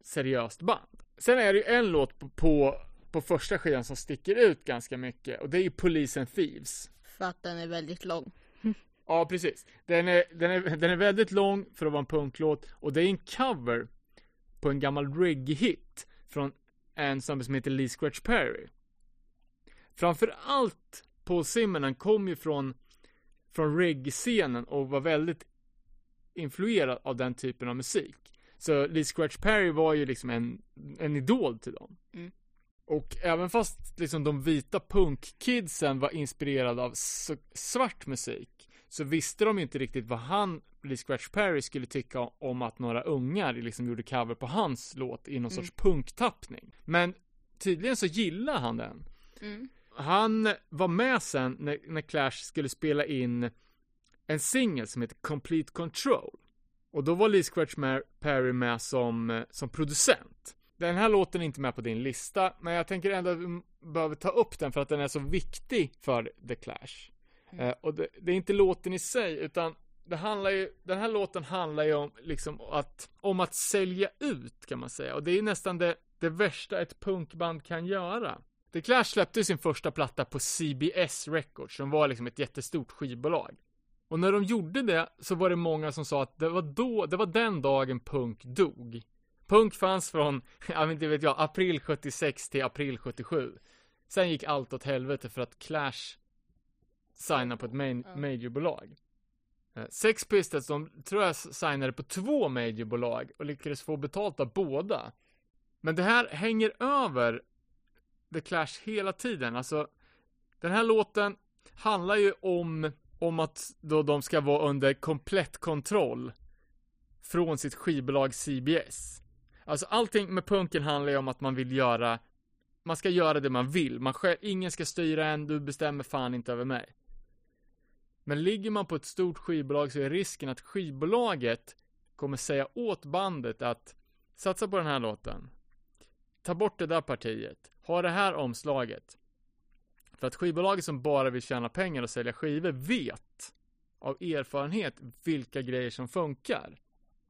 seriöst band. Sen är det ju en låt på, på, på första skivan som sticker ut ganska mycket och det är ju Police and Thieves. För att den är väldigt lång. (laughs) Ja, precis. Den är, den, är, den är väldigt lång för att vara en punklåt och det är en cover på en gammal reggae-hit från en snubbe som heter Lee Scratch Perry. Framför allt Paul Simonon kom ju från, från reggae-scenen och var väldigt influerad av den typen av musik. Så Lee Scratch Perry var ju liksom en, en idol till dem. Mm. Och även fast liksom de vita punkkidsen var inspirerade av svart musik så visste de ju inte riktigt vad han, Lee Scratch Perry, skulle tycka om att några ungar liksom gjorde cover på hans låt i någon Mm. sorts punktappning. Men tydligen så gillar han den. Mm. Han var med sen när, när Clash skulle spela in en singel som heter Complete Control. Och då var Lee Scratch Perry med som, som producent. Den här låten är inte med på din lista, men jag tänker ändå att vi behöver ta upp den för att den är så viktig för The Clash. Mm. Eh, och det, det är inte låten i sig, utan det handlar ju, den här låten handlar ju om, liksom att, om att sälja ut kan man säga. Och det är nästan det, det värsta ett punkband kan göra. The Clash släppte sin första platta på CBS Records, som var liksom ett jättestort skivbolag. Och när de gjorde det så var det många som sa att det var då, det var den dagen punk dog. Punk fanns från, jag vet inte vet jag, april 76 till april 77. Sen gick allt åt helvete för att Clash signade på ett main, Ja. majorbolag. Eh, Sex Pistols, de tror jag signade på två majorbolag och lyckades få betalt av båda. Men det här hänger över The Clash hela tiden. Alltså, den här låten handlar ju om, om att då de ska vara under komplett kontroll från sitt skivbolag CBS. Alltså allting med punken handlar ju om att man vill göra, man ska göra det man vill. Man själv, ingen ska styra en, du bestämmer fan inte över mig. Men ligger man på ett stort skivbolag så är risken att skivbolaget kommer säga åt bandet att satsa på den här låten. Ta bort det där partiet. Ha det här omslaget. För att skivbolaget som bara vill tjäna pengar och sälja skivor vet av erfarenhet vilka grejer som funkar.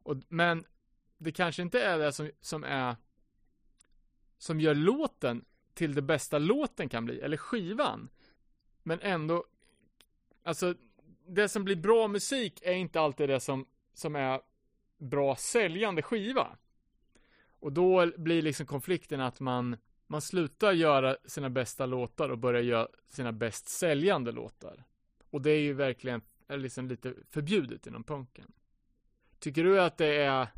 Och, men det kanske inte är det som, som är som gör låten till det bästa låten kan bli, eller skivan. Men ändå, alltså det som blir bra musik är inte alltid det som, som är bra säljande skiva. Och då blir liksom konflikten att man, man slutar göra sina bästa låtar och börjar göra sina bäst säljande låtar. Och det är ju verkligen liksom lite förbjudet inom punken. Tycker du att det är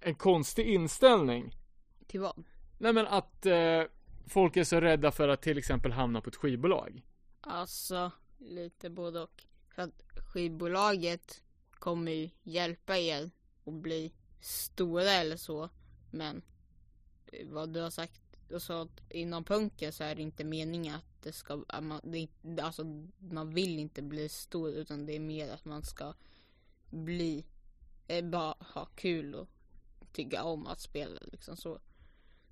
en konstig inställning? Till vad? Nej men att eh, folk är så rädda för att till exempel hamna på ett skivbolag. Alltså, lite både och. För att skivbolaget kommer ju hjälpa er att bli stora eller så. Men eh, vad du har sagt, och så att inom punken så är det inte meningen att det ska, att man, det, alltså man vill inte bli stor utan det är mer att man ska bli, eh, bara ha kul och tycka om att spela liksom så.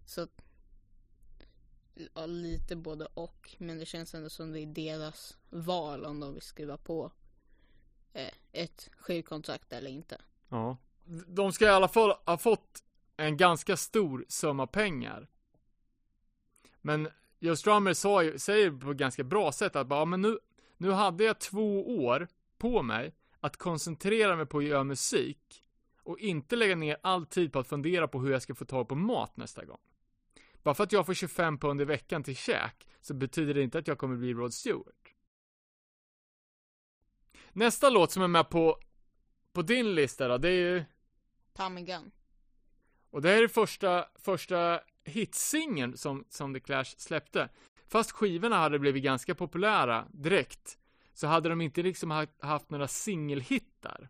Så att, ja, lite både och. Men det känns ändå som det är deras val om de vill skriva på eh, ett skivkontrakt eller inte. Ja. De ska i alla fall ha fått en ganska stor summa pengar. Men Joe Strummer sa ju, säger på ett ganska bra sätt att bara, ja, men nu, nu hade jag två år på mig att koncentrera mig på att göra musik. och inte lägga ner all tid på att fundera på hur jag ska få tag på mat nästa gång. Bara för att jag får 25 pund i veckan till käk så betyder det inte att jag kommer bli Rod Stewart. Nästa låt som är med på, på din lista då, det är ju Tommy Gun. Och det här är första, första hitsingeln som, som The Clash släppte. Fast skivorna hade blivit ganska populära direkt, så hade de inte liksom ha- haft några singelhittar.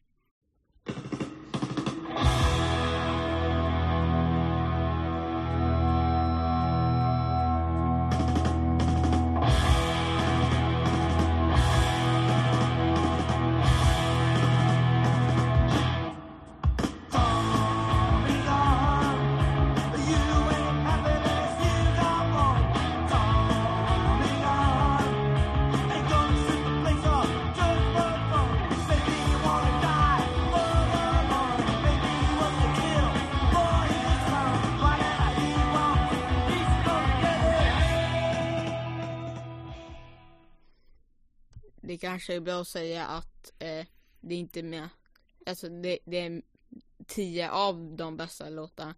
Det kanske är bra att säga att eh, det är inte med. Alltså det, det är tio av de bästa låtarna.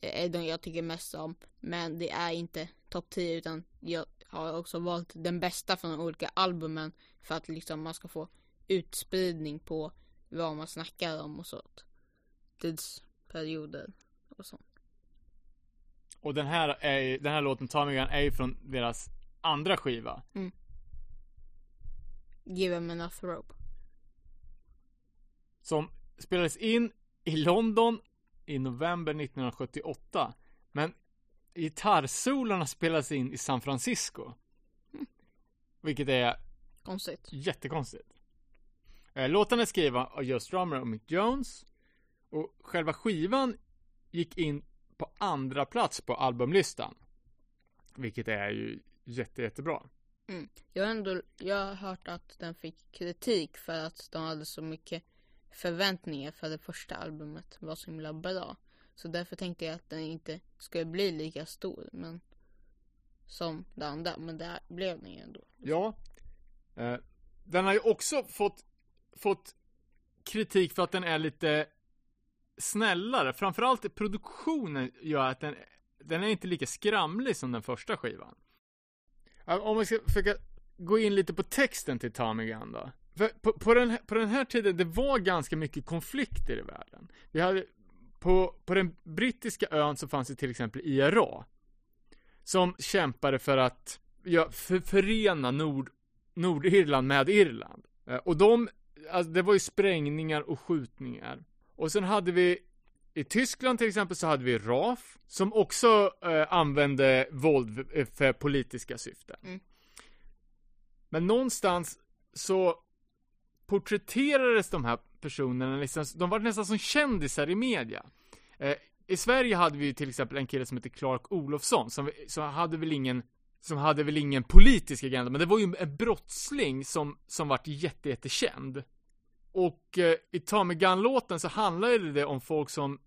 eh, Är de jag tycker mest om. Men det är inte topp 10 utan jag har också valt den bästa från de olika albumen. För att liksom man ska få utspridning på vad man snackar om och sånt. Tidsperioder och sånt. Och den här, är, den här låten, Tommy Gun, är ju från deras andra skiva. Give him enough rope. Som spelades in i London i november 1978. Men gitarrsolorna spelades in i San Francisco. Vilket är Konstigt. jättekonstigt. Eh, Låten är skriven av Joe Strummer och Mick Jones. Och själva skivan gick in på andra plats på albumlistan. Vilket är ju jätte, jättebra. Mm. Jag har ändå, jag har hört att den fick kritik för att de hade så mycket förväntningar för det första albumet var så himla bra. Så därför tänkte jag att den inte skulle bli lika stor men som det andra, men det blev den ju ändå. Ja. Eh, den har ju också fått, fått kritik för att den är lite snällare. Framförallt produktionen gör att den, den är inte lika skramlig som den första skivan. Om vi ska försöka gå in lite på texten till Tommy Gun då. För på, på, den, här- på den här tiden, det var ganska mycket konflikter i världen. Vi hade, på, på den brittiska ön så fanns det till exempel IRA. Som kämpade för att ja, för, förena Nord, Nordirland med Irland. Eh, och de, alltså det var ju sprängningar och skjutningar. Och sen hade vi i Tyskland till exempel så hade vi RAF som också eh, använde våld eh, för politiska syften. Mm. Men någonstans så porträtterades de här personerna liksom, de var nästan som kändisar i media. Eh, I Sverige hade vi till exempel en kille som heter Clark Olofsson som, som hade väl ingen som hade väl ingen politisk agenda, men det var ju en brottsling som, som vart jätte, jättekänd. Och eh, i Tommy Gun-låten så handlar det om folk som,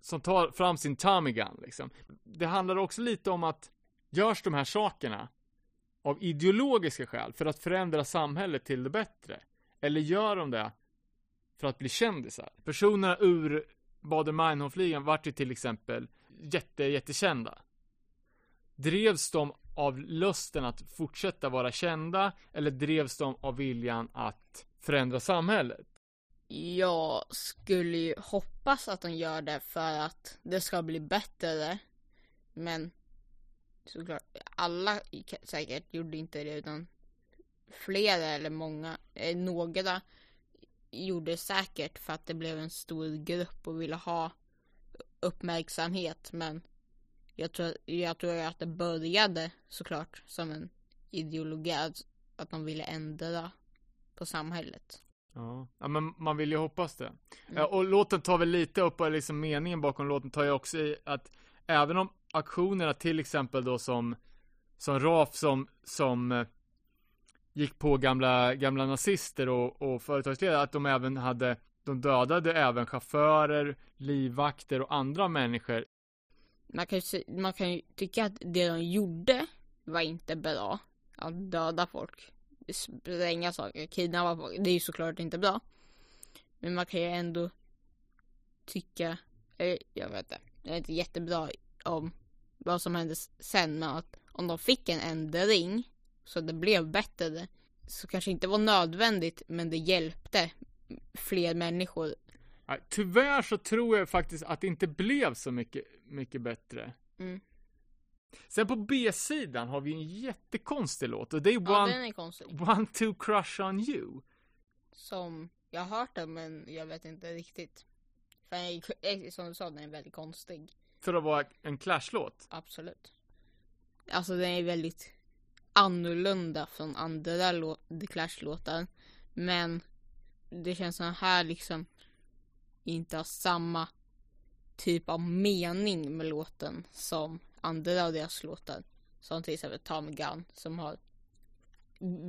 som tar fram sin Tommy Gun liksom. Det handlar också lite om att görs de här sakerna av ideologiska skäl för att förändra samhället till det bättre? Eller gör de det för att bli kändisar? Personerna ur Bader-Meinhof-ligan vart ju till exempel jätte, jättekända. Drevs de av lusten att fortsätta vara kända eller drevs de av viljan att förändra samhället? Jag skulle ju hoppas att de gör det för att det ska bli bättre. Men såklart, alla säkert gjorde inte det utan flera eller många, eh, några gjorde säkert för att det blev en stor grupp och ville ha uppmärksamhet men jag tror, jag tror att det började såklart som en ideologi att de ville ändra på samhället. Ja, ja men man vill ju hoppas det. Mm. Ja, och låten tar väl lite upp, och liksom meningen bakom låten tar ju också i att även om aktionerna till exempel då som, som RAF som, som eh, gick på gamla, gamla nazister och, och företagsledare, att de även hade, de dödade även chaufförer, livvakter och andra människor. Man kan, ju, man kan ju tycka att det de gjorde var inte bra. Att döda folk, spränga saker, kidnappa folk. Det är ju såklart inte bra. Men man kan ju ändå tycka, eh, jag vet inte, jag är inte jättebra om vad som hände sen men att om de fick en ändring så det blev bättre så kanske inte var nödvändigt men det hjälpte fler människor. Tyvärr så tror jag faktiskt att det inte blev så mycket, mycket bättre. Mm. Sen på B-sidan har vi en jättekonstig låt och det är Ja, One, är. One Two Crush On You. Som, jag har hört den men jag vet inte riktigt. För är- som du sa, den är väldigt konstig. För att vara en Clash-låt. Absolut. Alltså den är väldigt annorlunda från andra The Clash-låtar. Men det känns som här liksom inte har samma typ av mening med låten som andra av deras låtar. Som till exempel Tom Gun som har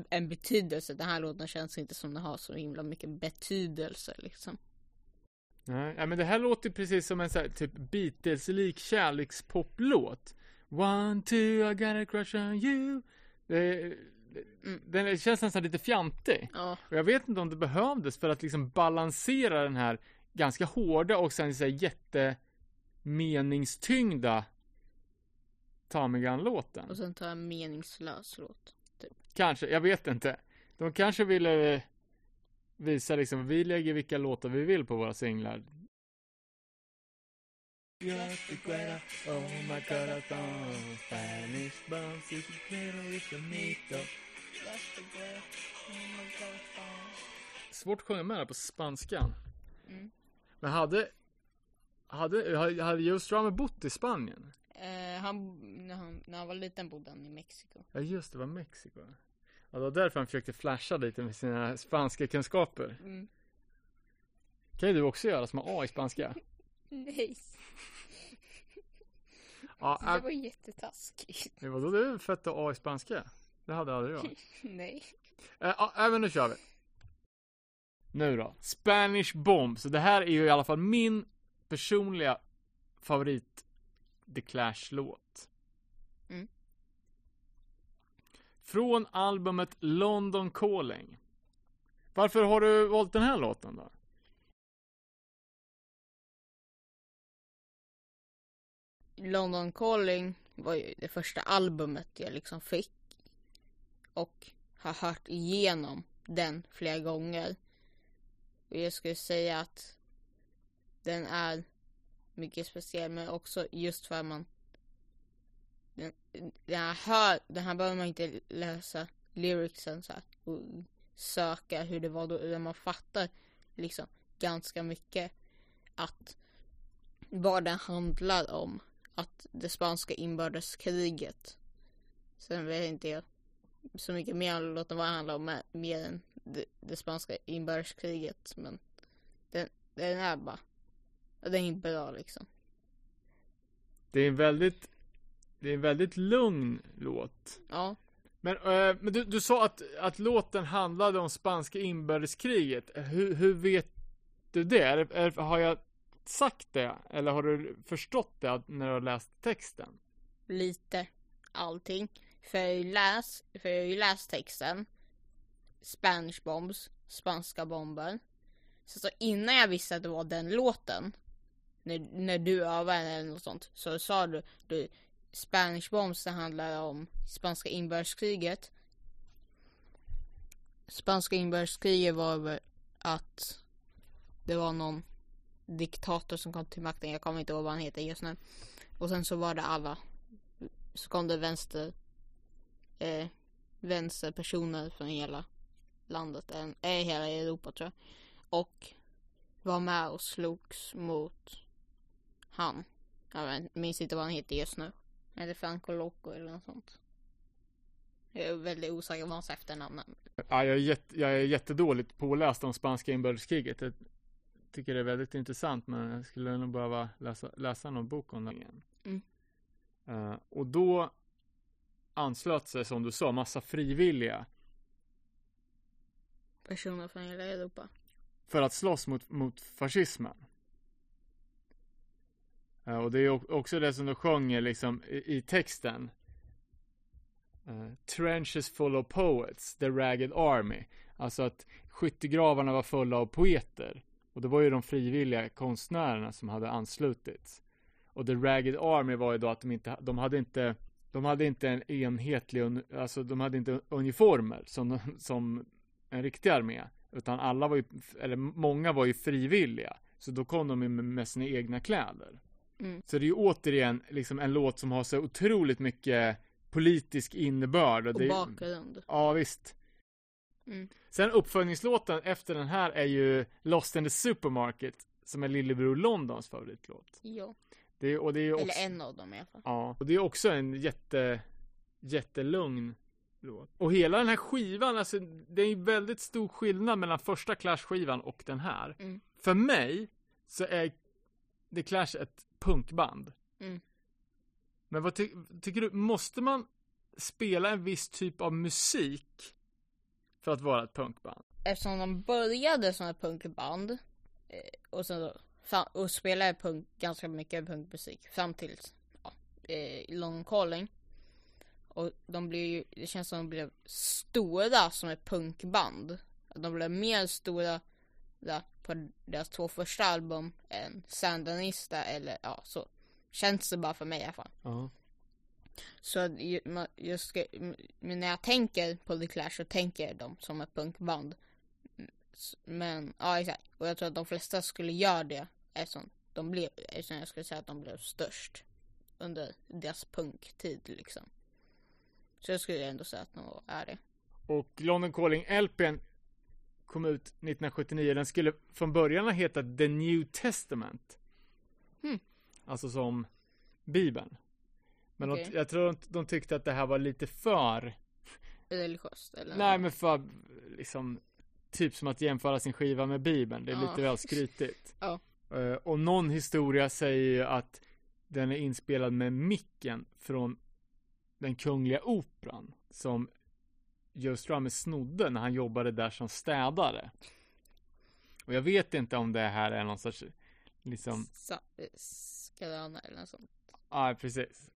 en betydelse. Den här låten känns inte som den har så himla mycket betydelse liksom. Nej, ja, men det här låter precis som en sån här, typ Beatles-lik kärlekspoplåt. One, two, I got a crush on you. Det, Mm. Den känns nästan lite fjantig. Ja, Och jag vet inte om det behövdes för att liksom balansera den här ganska hårda och sen så här jättemeningstyngda Tamigan-låten. och sen jag en meningslös låt. Kanske, jag vet inte. De kanske ville eh, visa liksom, vi lägger vilka låtar vi vill på våra singlar. Svårt att sjunga med det på spanska. Mm. Men hade, hade, hade hade Joe Strummer bott i Spanien? Eh, han, när, han, när han var liten bodde han i Mexiko. Ja just det, var Mexiko. Ja, det var därför han försökte flasha lite med sina spanska kunskaper. Mm. kan ju du också göra som har A i spanska. (laughs) Nej, (laughs) Ja, det äh, var jättetaskigt. (laughs) men vadå, du fett A i spanska? Det hade aldrig jag. Nej. Äh, äh, men nu kör vi. Nu då. Spanish Bomb. Så det här är ju i alla fall min personliga favorit The Clash-låt. Mm. Från albumet London Calling. Varför har du valt den här låten då? London Calling var ju det första albumet jag liksom fick. Och har hört igenom den flera gånger. Och jag skulle säga att den är mycket speciell men också just för att man den, den här, hör, den här behöver man inte läsa lyricsen så här och söka hur det var då utan man fattar liksom ganska mycket att vad den handlar om att det spanska inbördeskriget. Sen vet inte jag så mycket mer om vad det handlar om mer än det, det spanska inbördeskriget. Men den, den är bara, den är bra liksom. Det är en väldigt, det är en väldigt lugn låt. Ja, Men, eh, men du, du sa att, att låten handlade om spanska inbördeskriget. Hur, hur vet du det? Är, det- är, har jag sagt det? Eller har du förstått det när du har läst texten? lite allting. För jag har ju läst, för jag har ju läst texten. Spanish bombs, spanska bomber. Så, så innan jag visste att det var den låten. När, när du övade eller något sånt. Så sa du, du Spanish bombs det handlar om spanska inbördeskriget. Spanska inbördeskriget var väl att det var någon diktator som kom till makten. Jag kommer inte ihåg vad han heter just nu. Och sen så var det alla så kom det vänster eh, vänsterpersoner från hela landet, eh, hela Europa tror jag. Och var med och slogs mot han. Jag minns inte vad han heter just nu. Det Franco Loco eller något sånt? Jag är väldigt osäker på hans efternamn. Ja, jag, är jätte, jag är jättedåligt påläst om spanska inbördeskriget. Jag tycker det är väldigt intressant, men jag skulle nog behöva läsa, läsa någon bok om det igen. Mm. Eh, och då anslöt sig, som du sa, massa frivilliga Personer från hela Europa. för att slåss mot, mot fascismen. Eh, och det är också det som de sjunger liksom i, i texten. Uh, Trenches full of poets, the ragged army. Alltså att skyttegravarna var fulla av poeter. Och det var ju de frivilliga konstnärerna som hade anslutits. Och The Ragged Army var ju då att de inte, de hade inte, de hade inte en enhetlig, alltså de hade inte uniformer som, som en riktig armé. Utan alla var ju, eller många var ju frivilliga. Så då kom de ju med, med sina egna kläder. Mm. Så det är ju återigen liksom en låt som har så otroligt mycket politisk innebörd. Och det, bakgrund. Ja, visst. Mm. Sen uppföljningslåten efter den här är ju Lost in the Supermarket, som är Lillebror Londons favoritlåt. Ja. Det är, och det är också, Eller en av dem i alla fall. ja, och det är också en jätte, jättelugn låt. Och hela den här skivan, alltså det är ju väldigt stor skillnad mellan första Clash-skivan och den här. Mm. För mig så är The Clash ett punkband. Mm. Men vad ty tycker du, måste man spela en viss typ av musik för att vara ett punkband? Eftersom de började som ett punkband eh, och sen och spelade punk, ganska mycket punkmusik fram till ja, eh, Long Calling. Och de blev ju, det känns som de blev stora som ett punkband. De blev mer stora på deras två första album än Sandinista eller ja så. Känns det bara för mig i alla fall. Ja. Så jag ska, men när jag tänker på The Clash så tänker jag dem som ett punkband. Men ja exakt. Och jag tror att de flesta skulle göra det eftersom de blev, eftersom jag skulle säga att de blev störst under deras punktid liksom. Så jag skulle ändå säga att de är det. Och London Calling LPn kom ut 1979. Den skulle från början ha hetat The New Testament. Hmm. Alltså som Bibeln. Men Okej. de, jag tror de, de tyckte att det här var lite för, Religiöst eller? nej men för liksom typ som att jämföra sin skiva med Bibeln. Det är Ja. lite väl (laughs) skrytigt. Ja. Eh, och någon historia säger ju att den är inspelad med micken från den kungliga operan som Joe Strummer snodde när han jobbade där som städare. Och jag vet inte om det här är någon sorts liksom, eh, Skalana eller något sånt. ja precis.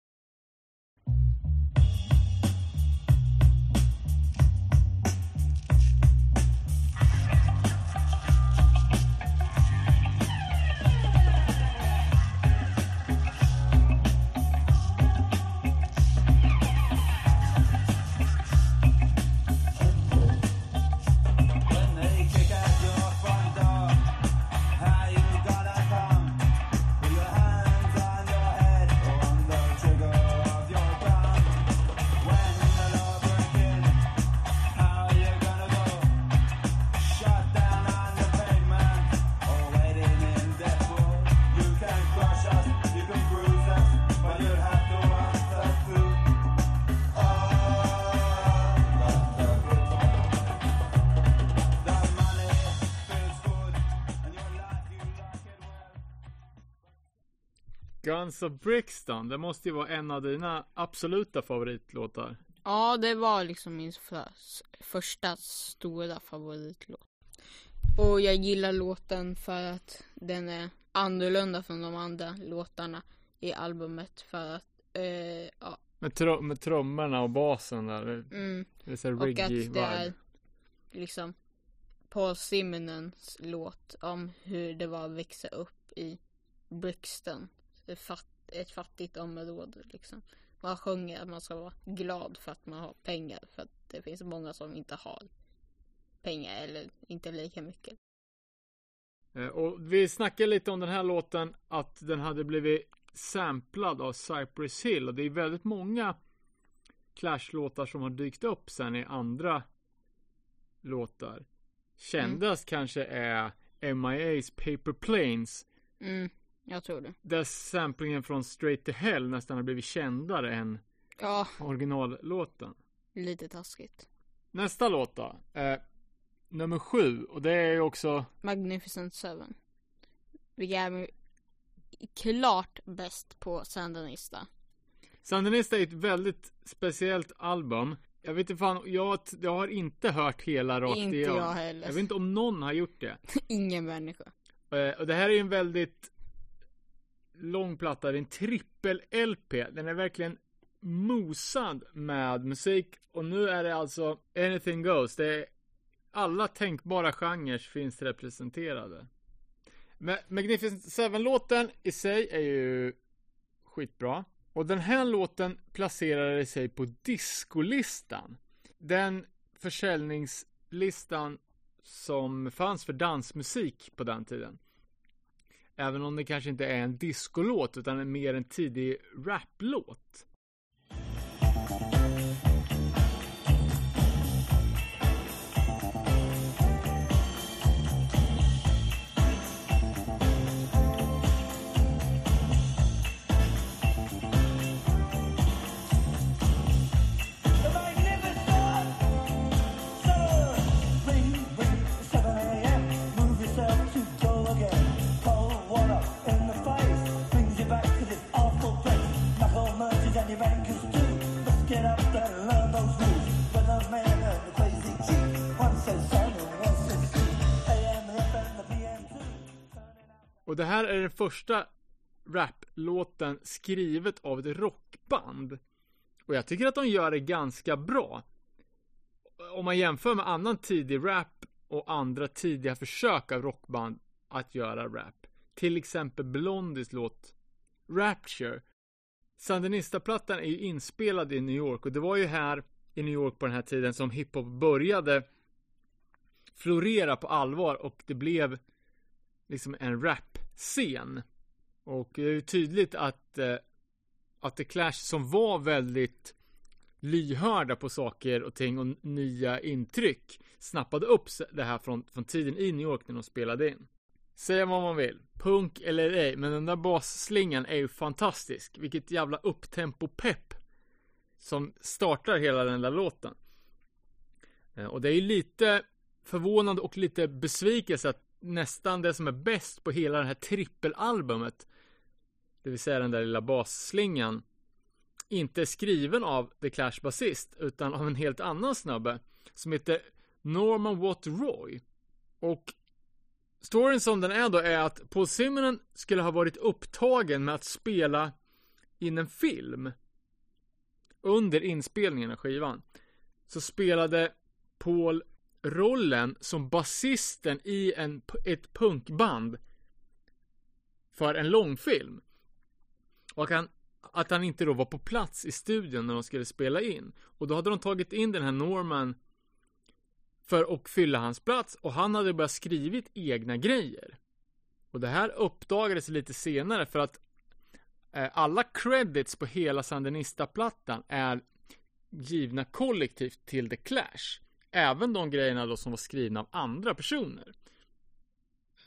Guns of Brixton, det måste ju vara en av dina absoluta favoritlåtar. Ja, det var liksom min för, första stora favoritlåt. Och jag gillar låten för att den är annorlunda från de andra låtarna i albumet för att, eh, ja, Med, tro- med trummorna och basen där. mm, Det är så och att det vibe. är liksom Paul Simonens låt om hur det var att växa upp i Brixton. Fatt, ett fattigt område liksom. Man sjunger att man ska vara glad för att man har pengar. För att det finns många som inte har pengar eller inte lika mycket. Eh, Och vi snackade lite om den här låten att den hade blivit samplad av Cypress Hill och det är väldigt många Clash-låtar som har dykt upp sen i andra låtar. Kändast kanske är MIA's Paper Planes Mm, jag tror det. där samplingen från Straight to Hell nästan har blivit kändare än Ja, originallåten. lite taskigt. Nästa låt då. Eh, nummer sju och det är ju också Magnificent Seven. Vi är klart bäst på Sandinista. Sandinista är ett väldigt speciellt album. Jag vet inte fan, jag, jag har inte hört hela rakt Inte igenom. jag heller. Jag vet inte om någon har gjort det. (laughs) Ingen människa. Eh, och det här är ju en väldigt lång platta, det är en trippel-LP. Den är verkligen mosad med musik. Och nu är det alltså Anything Goes. Det är alla tänkbara genrer finns representerade. Men Magnificent Seven-låten i sig är ju skitbra. Och den här låten placerade sig på discolistan. Den försäljningslistan som fanns för dansmusik på den tiden. Även om det kanske inte är en discolåt utan mer en tidig raplåt. Let's get up there and learn those rules. And the crazy chief. One says one says. AM, the FM, the PM too. Och det här är den första raplåten skrivet av ett rockband. Och jag tycker att de gör det ganska bra. Om man jämför med annan tidig rap och andra tidiga försök av rockband att göra rap. Till exempel Blondies låt Rapture. Sandinista-plattan är ju inspelad i New York och det var ju här i New York på den här tiden som hiphop började florera på allvar och det blev liksom en rap-scen. Och det är ju tydligt att, eh, att The Clash som var väldigt lyhörda på saker och ting och nya intryck snappade upp det här från, från tiden i New York när de spelade in. Säga vad man vill, punk eller ej, men den där basslingan är ju fantastisk. Vilket jävla upptempo-pepp som startar hela den där låten. Eh, och det är ju lite förvånande och lite besvikelse att nästan det som är bäst på hela det här trippelalbumet, det vill säga den där lilla basslingan, inte är skriven av The Clash basist, utan av en helt annan snubbe som heter Norman Watt Roy. Och storyn som den är då är att Paul Simonen skulle ha varit upptagen med att spela in en film under inspelningen av skivan. Så spelade Paul rollen som basisten i en, ett punkband för en långfilm. Och han, att han inte då var på plats i studion när de skulle spela in. Och då hade de tagit in den här Norman för att fylla hans plats och han hade börjat skrivit egna grejer. Och det här uppdagades lite senare för att eh, alla credits på hela Sandinista-plattan är givna kollektivt till The Clash. Även de grejerna då som var skrivna av andra personer.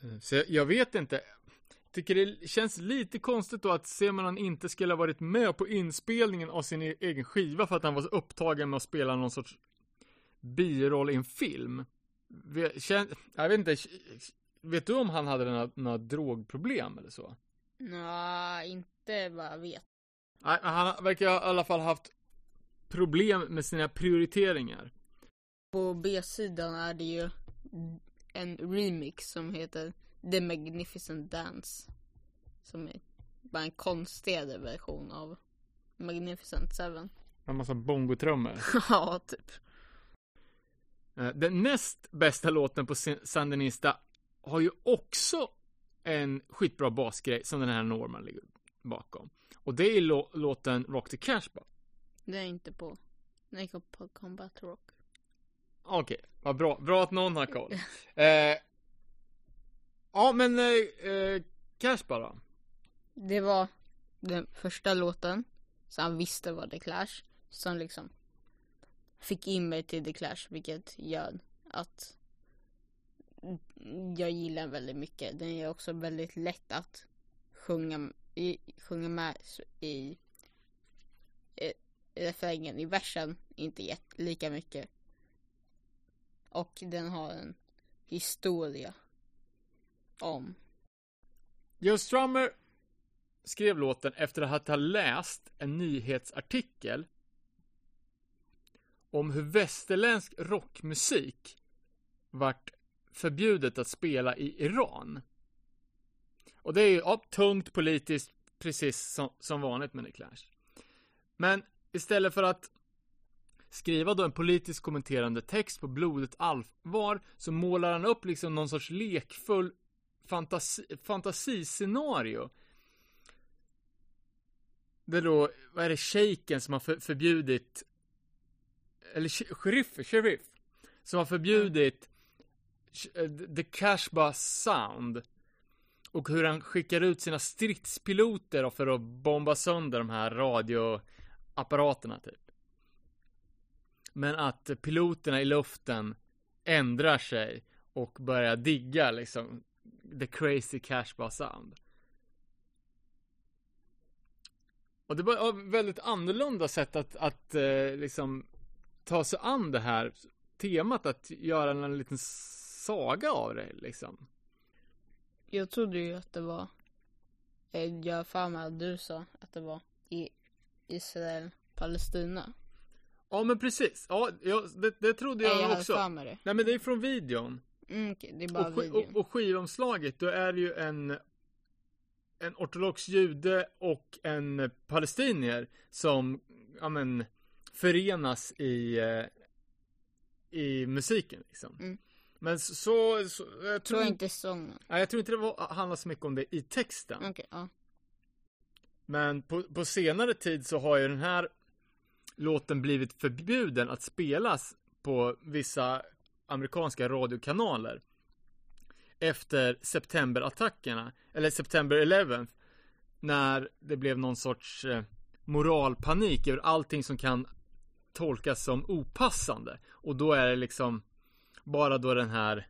Eh, så jag, jag vet inte. Tycker det känns lite konstigt då att Semanon inte skulle ha varit med på inspelningen av sin e-, egen skiva för att han var så upptagen med att spela någon sorts biroll i en film. Jag vet inte. Vet du om han hade några, några drogproblem eller så? Nå, inte vad jag vet. Nej, han verkar i alla fall haft problem med sina prioriteringar. På B-sidan är det ju en remix som heter The Magnificent Dance. Som är bara en konstigare version av Magnificent Seven. En massa bongotrummor. (laughs) ja, typ. Eh, Den näst bästa låten på Sandinista har ju också en skitbra basgrej som den här Norman ligger bakom. Och det är lå- låten Rock the Cashbar. Det är inte på. Den är på Combat Rock. Okej, vad bra. Bra att någon har koll. (laughs) Eh, ja, men eh, eh, Cashbar då? Det var den första låten. Så han visste vad The Clash. Som liksom fick in mig till The Clash. Vilket gör att jag gillar den väldigt mycket. Den är också väldigt lätt att sjunga, i, sjunga med i, i refrängen. I versen inte jätt, lika mycket. Och den har en historia om Joe Strummer skrev låten efter att ha läst en nyhetsartikel om hur västerländsk rockmusik vart förbjudet att spela i Iran. Och det är ju ja, tungt politiskt, precis som, som vanligt med The Clash. Men istället för att skriva då en politiskt kommenterande text på blodigt allvar så målar han upp liksom någon sorts lekfull fantasi, fantasiscenario. Det är då, vad är det, shejken som har för, förbjudit eller sheriff, sheriff som har förbjudit eh, the Cashba sound och hur han skickar ut sina stridspiloter för att bomba sönder de här radioapparaterna typ. Men att piloterna i luften ändrar sig och börjar digga liksom the crazy Cashba sound. Och det var ett väldigt annorlunda sätt att, att eh, liksom ta sig an det här temat att göra en liten saga av det liksom. Jag trodde ju att det var, eh, jag har för mig att du sa att det var i Israel, Palestina. Ja men precis, ja, ja det, det trodde jag, jag också. Nej men det är från videon. Mm, okej, det är bara Och, videon. och, och skivomslaget, då är det ju en en ortodox jude och en palestinier som, ja men, förenas i eh, i musiken liksom. Mm. Men så, så, jag tror inte, sången. nej, jag tror inte det var, handlar så mycket om det i texten. Okej, ja. Men på, på senare tid så har ju den här låten blivit förbjuden att spelas på vissa amerikanska radiokanaler. Efter septemberattackerna, eller september 11 När det blev någon sorts eh, moralpanik över allting som kan tolkas som opassande. Och då är det liksom bara då den här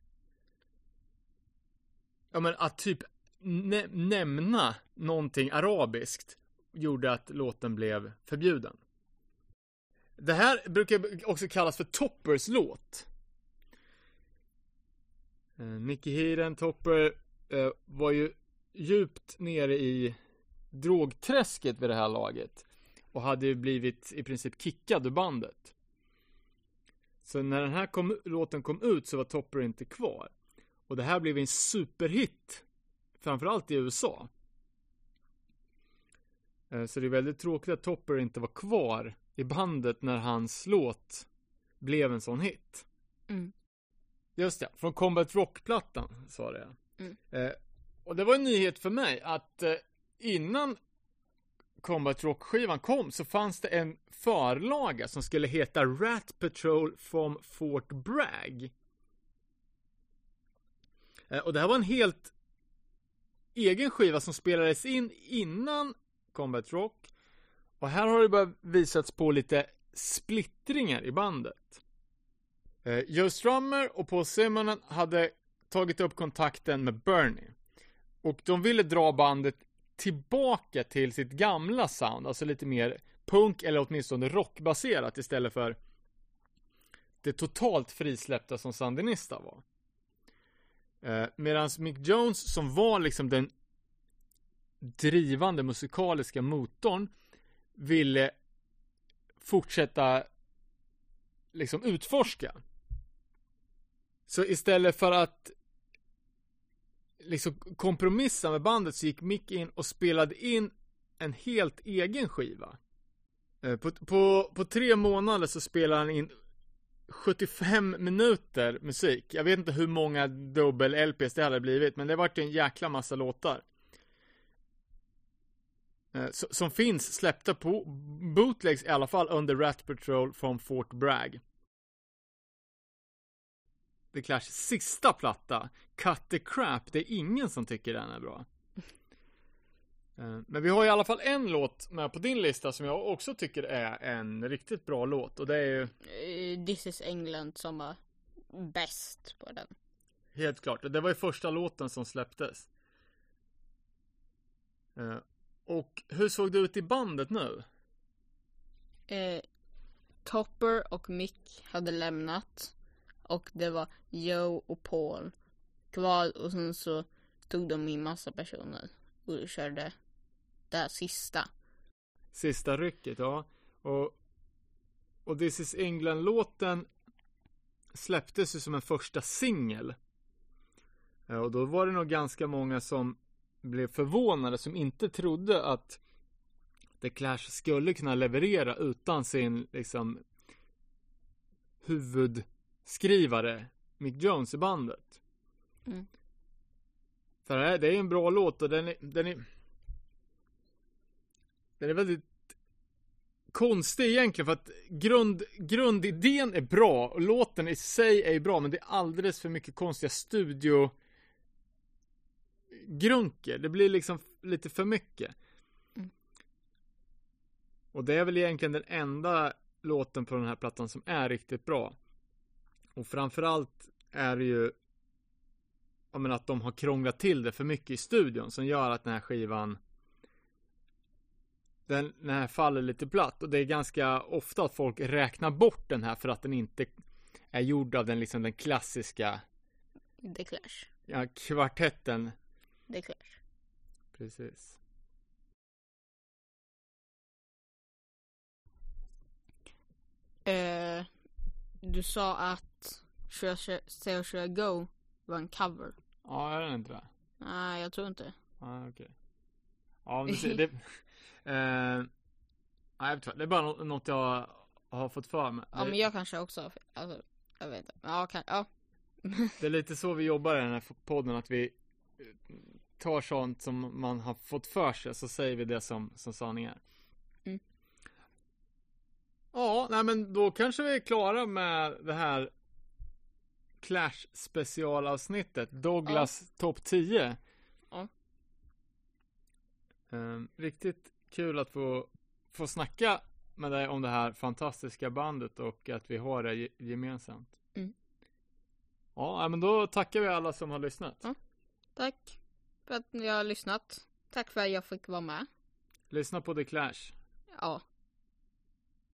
Ja men att typ nä- nämna någonting arabiskt gjorde att låten blev förbjuden. Det här brukar också kallas för Toppers låt. Eh, Nicky Hiren Topper, eh, var ju djupt nere i drogträsket vid det här laget. Och hade ju blivit i princip kickad ur bandet. Så när den här kom, låten kom ut så var Topper inte kvar. Och det här blev en superhit. Framförallt i USA. Eh, Så det är väldigt tråkigt att Topper inte var kvar i bandet när hans låt blev en sån hit. Mm. Just det, från Combat Rock-plattan sa det. Mm. Eh, och det var en nyhet för mig att eh, innan Combat Rock-skivan kom så fanns det en förlaga som skulle heta Rat Patrol from Fort Bragg. Eh, och det här var en helt egen skiva som spelades in innan Combat Rock. Och här har det bara visats på lite splittringar i bandet. Eh, Joe Strummer och Paul Simonen hade tagit upp kontakten med Bernie. Och de ville dra bandet tillbaka till sitt gamla sound, alltså lite mer punk eller åtminstone rockbaserat istället för det totalt frisläppta som Sandinista var. Eh, Medan Mick Jones som var liksom den drivande musikaliska motorn ville fortsätta liksom utforska. Så istället för att liksom kompromissa med bandet så gick Mick in och spelade in en helt egen skiva. Eh, på, på, på tre månader så spelade han in 75 minuter musik. Jag vet inte hur många dubbel-LPs det hade blivit, men det vart en jäkla massa låtar. Eh, som finns släppta på bootlegs i alla fall under Rat Patrol från Fort Bragg. The Clash sista platta, Cut the Crap, det är ingen som tycker den är bra. (laughs) Eh, Men vi har i alla fall en låt med på din lista som jag också tycker är en riktigt bra låt och det är ju Eh, This is England som var bäst på den. helt klart, det var ju första låten som släpptes. Eh, Och hur såg det ut i bandet nu? Eh, Topper och Mick hade lämnat. Och det var Joe och Paul kvar och sen så tog de in massa personer och körde det här sista. Sista rycket, ja. Och, och This is England-låten släpptes ju som en första singel. Eh, och då var det nog ganska många som blev förvånade, som inte trodde att The Clash skulle kunna leverera utan sin, liksom, huvud huvudskrivare Mick Jones i bandet. Mm. För det är- det är en bra låt och den är, den är Den är väldigt konstig egentligen för att grund, grundidén är bra och låten i sig är bra men det är alldeles för mycket konstiga studio grunker. Det blir liksom lite för mycket. Mm. Och det är väl egentligen den enda låten på den här plattan som är riktigt bra. Och framförallt är det ju jag menar att de har krånglat till det för mycket i studion som gör att den här skivan den, den här faller lite platt och det är ganska ofta att folk räknar bort den här för att den inte är gjord av den liksom den klassiska The Clash. ja, kvartetten. The Clash. Precis. Eh, du sa att Should I Go var en cover. Ja, är den inte det? Nej, jag tror inte. Ja, okej. Ja, du ser, det... (laughs) eh, nej, det är bara nå- något jag har fått för mig. Ja, men jag kanske också. Alltså, jag vet inte. Ja, kan, ja. (laughs) Det är lite så vi jobbar i den här podden, att vi eh, tar sånt som man har fått för sig, så säger vi det som, som sanning är. Mm. Ja, nej men då kanske vi är klara med det här Clash specialavsnittet, Douglas topp 10. Ja. Ehm, riktigt kul att få, få snacka med dig om det här fantastiska bandet och att vi har det ge- gemensamt. Mm. Ja, men då tackar vi alla som har lyssnat. Ja. Tack för att ni har lyssnat. Tack för att jag fick vara med. Lyssna på The Clash. Ja.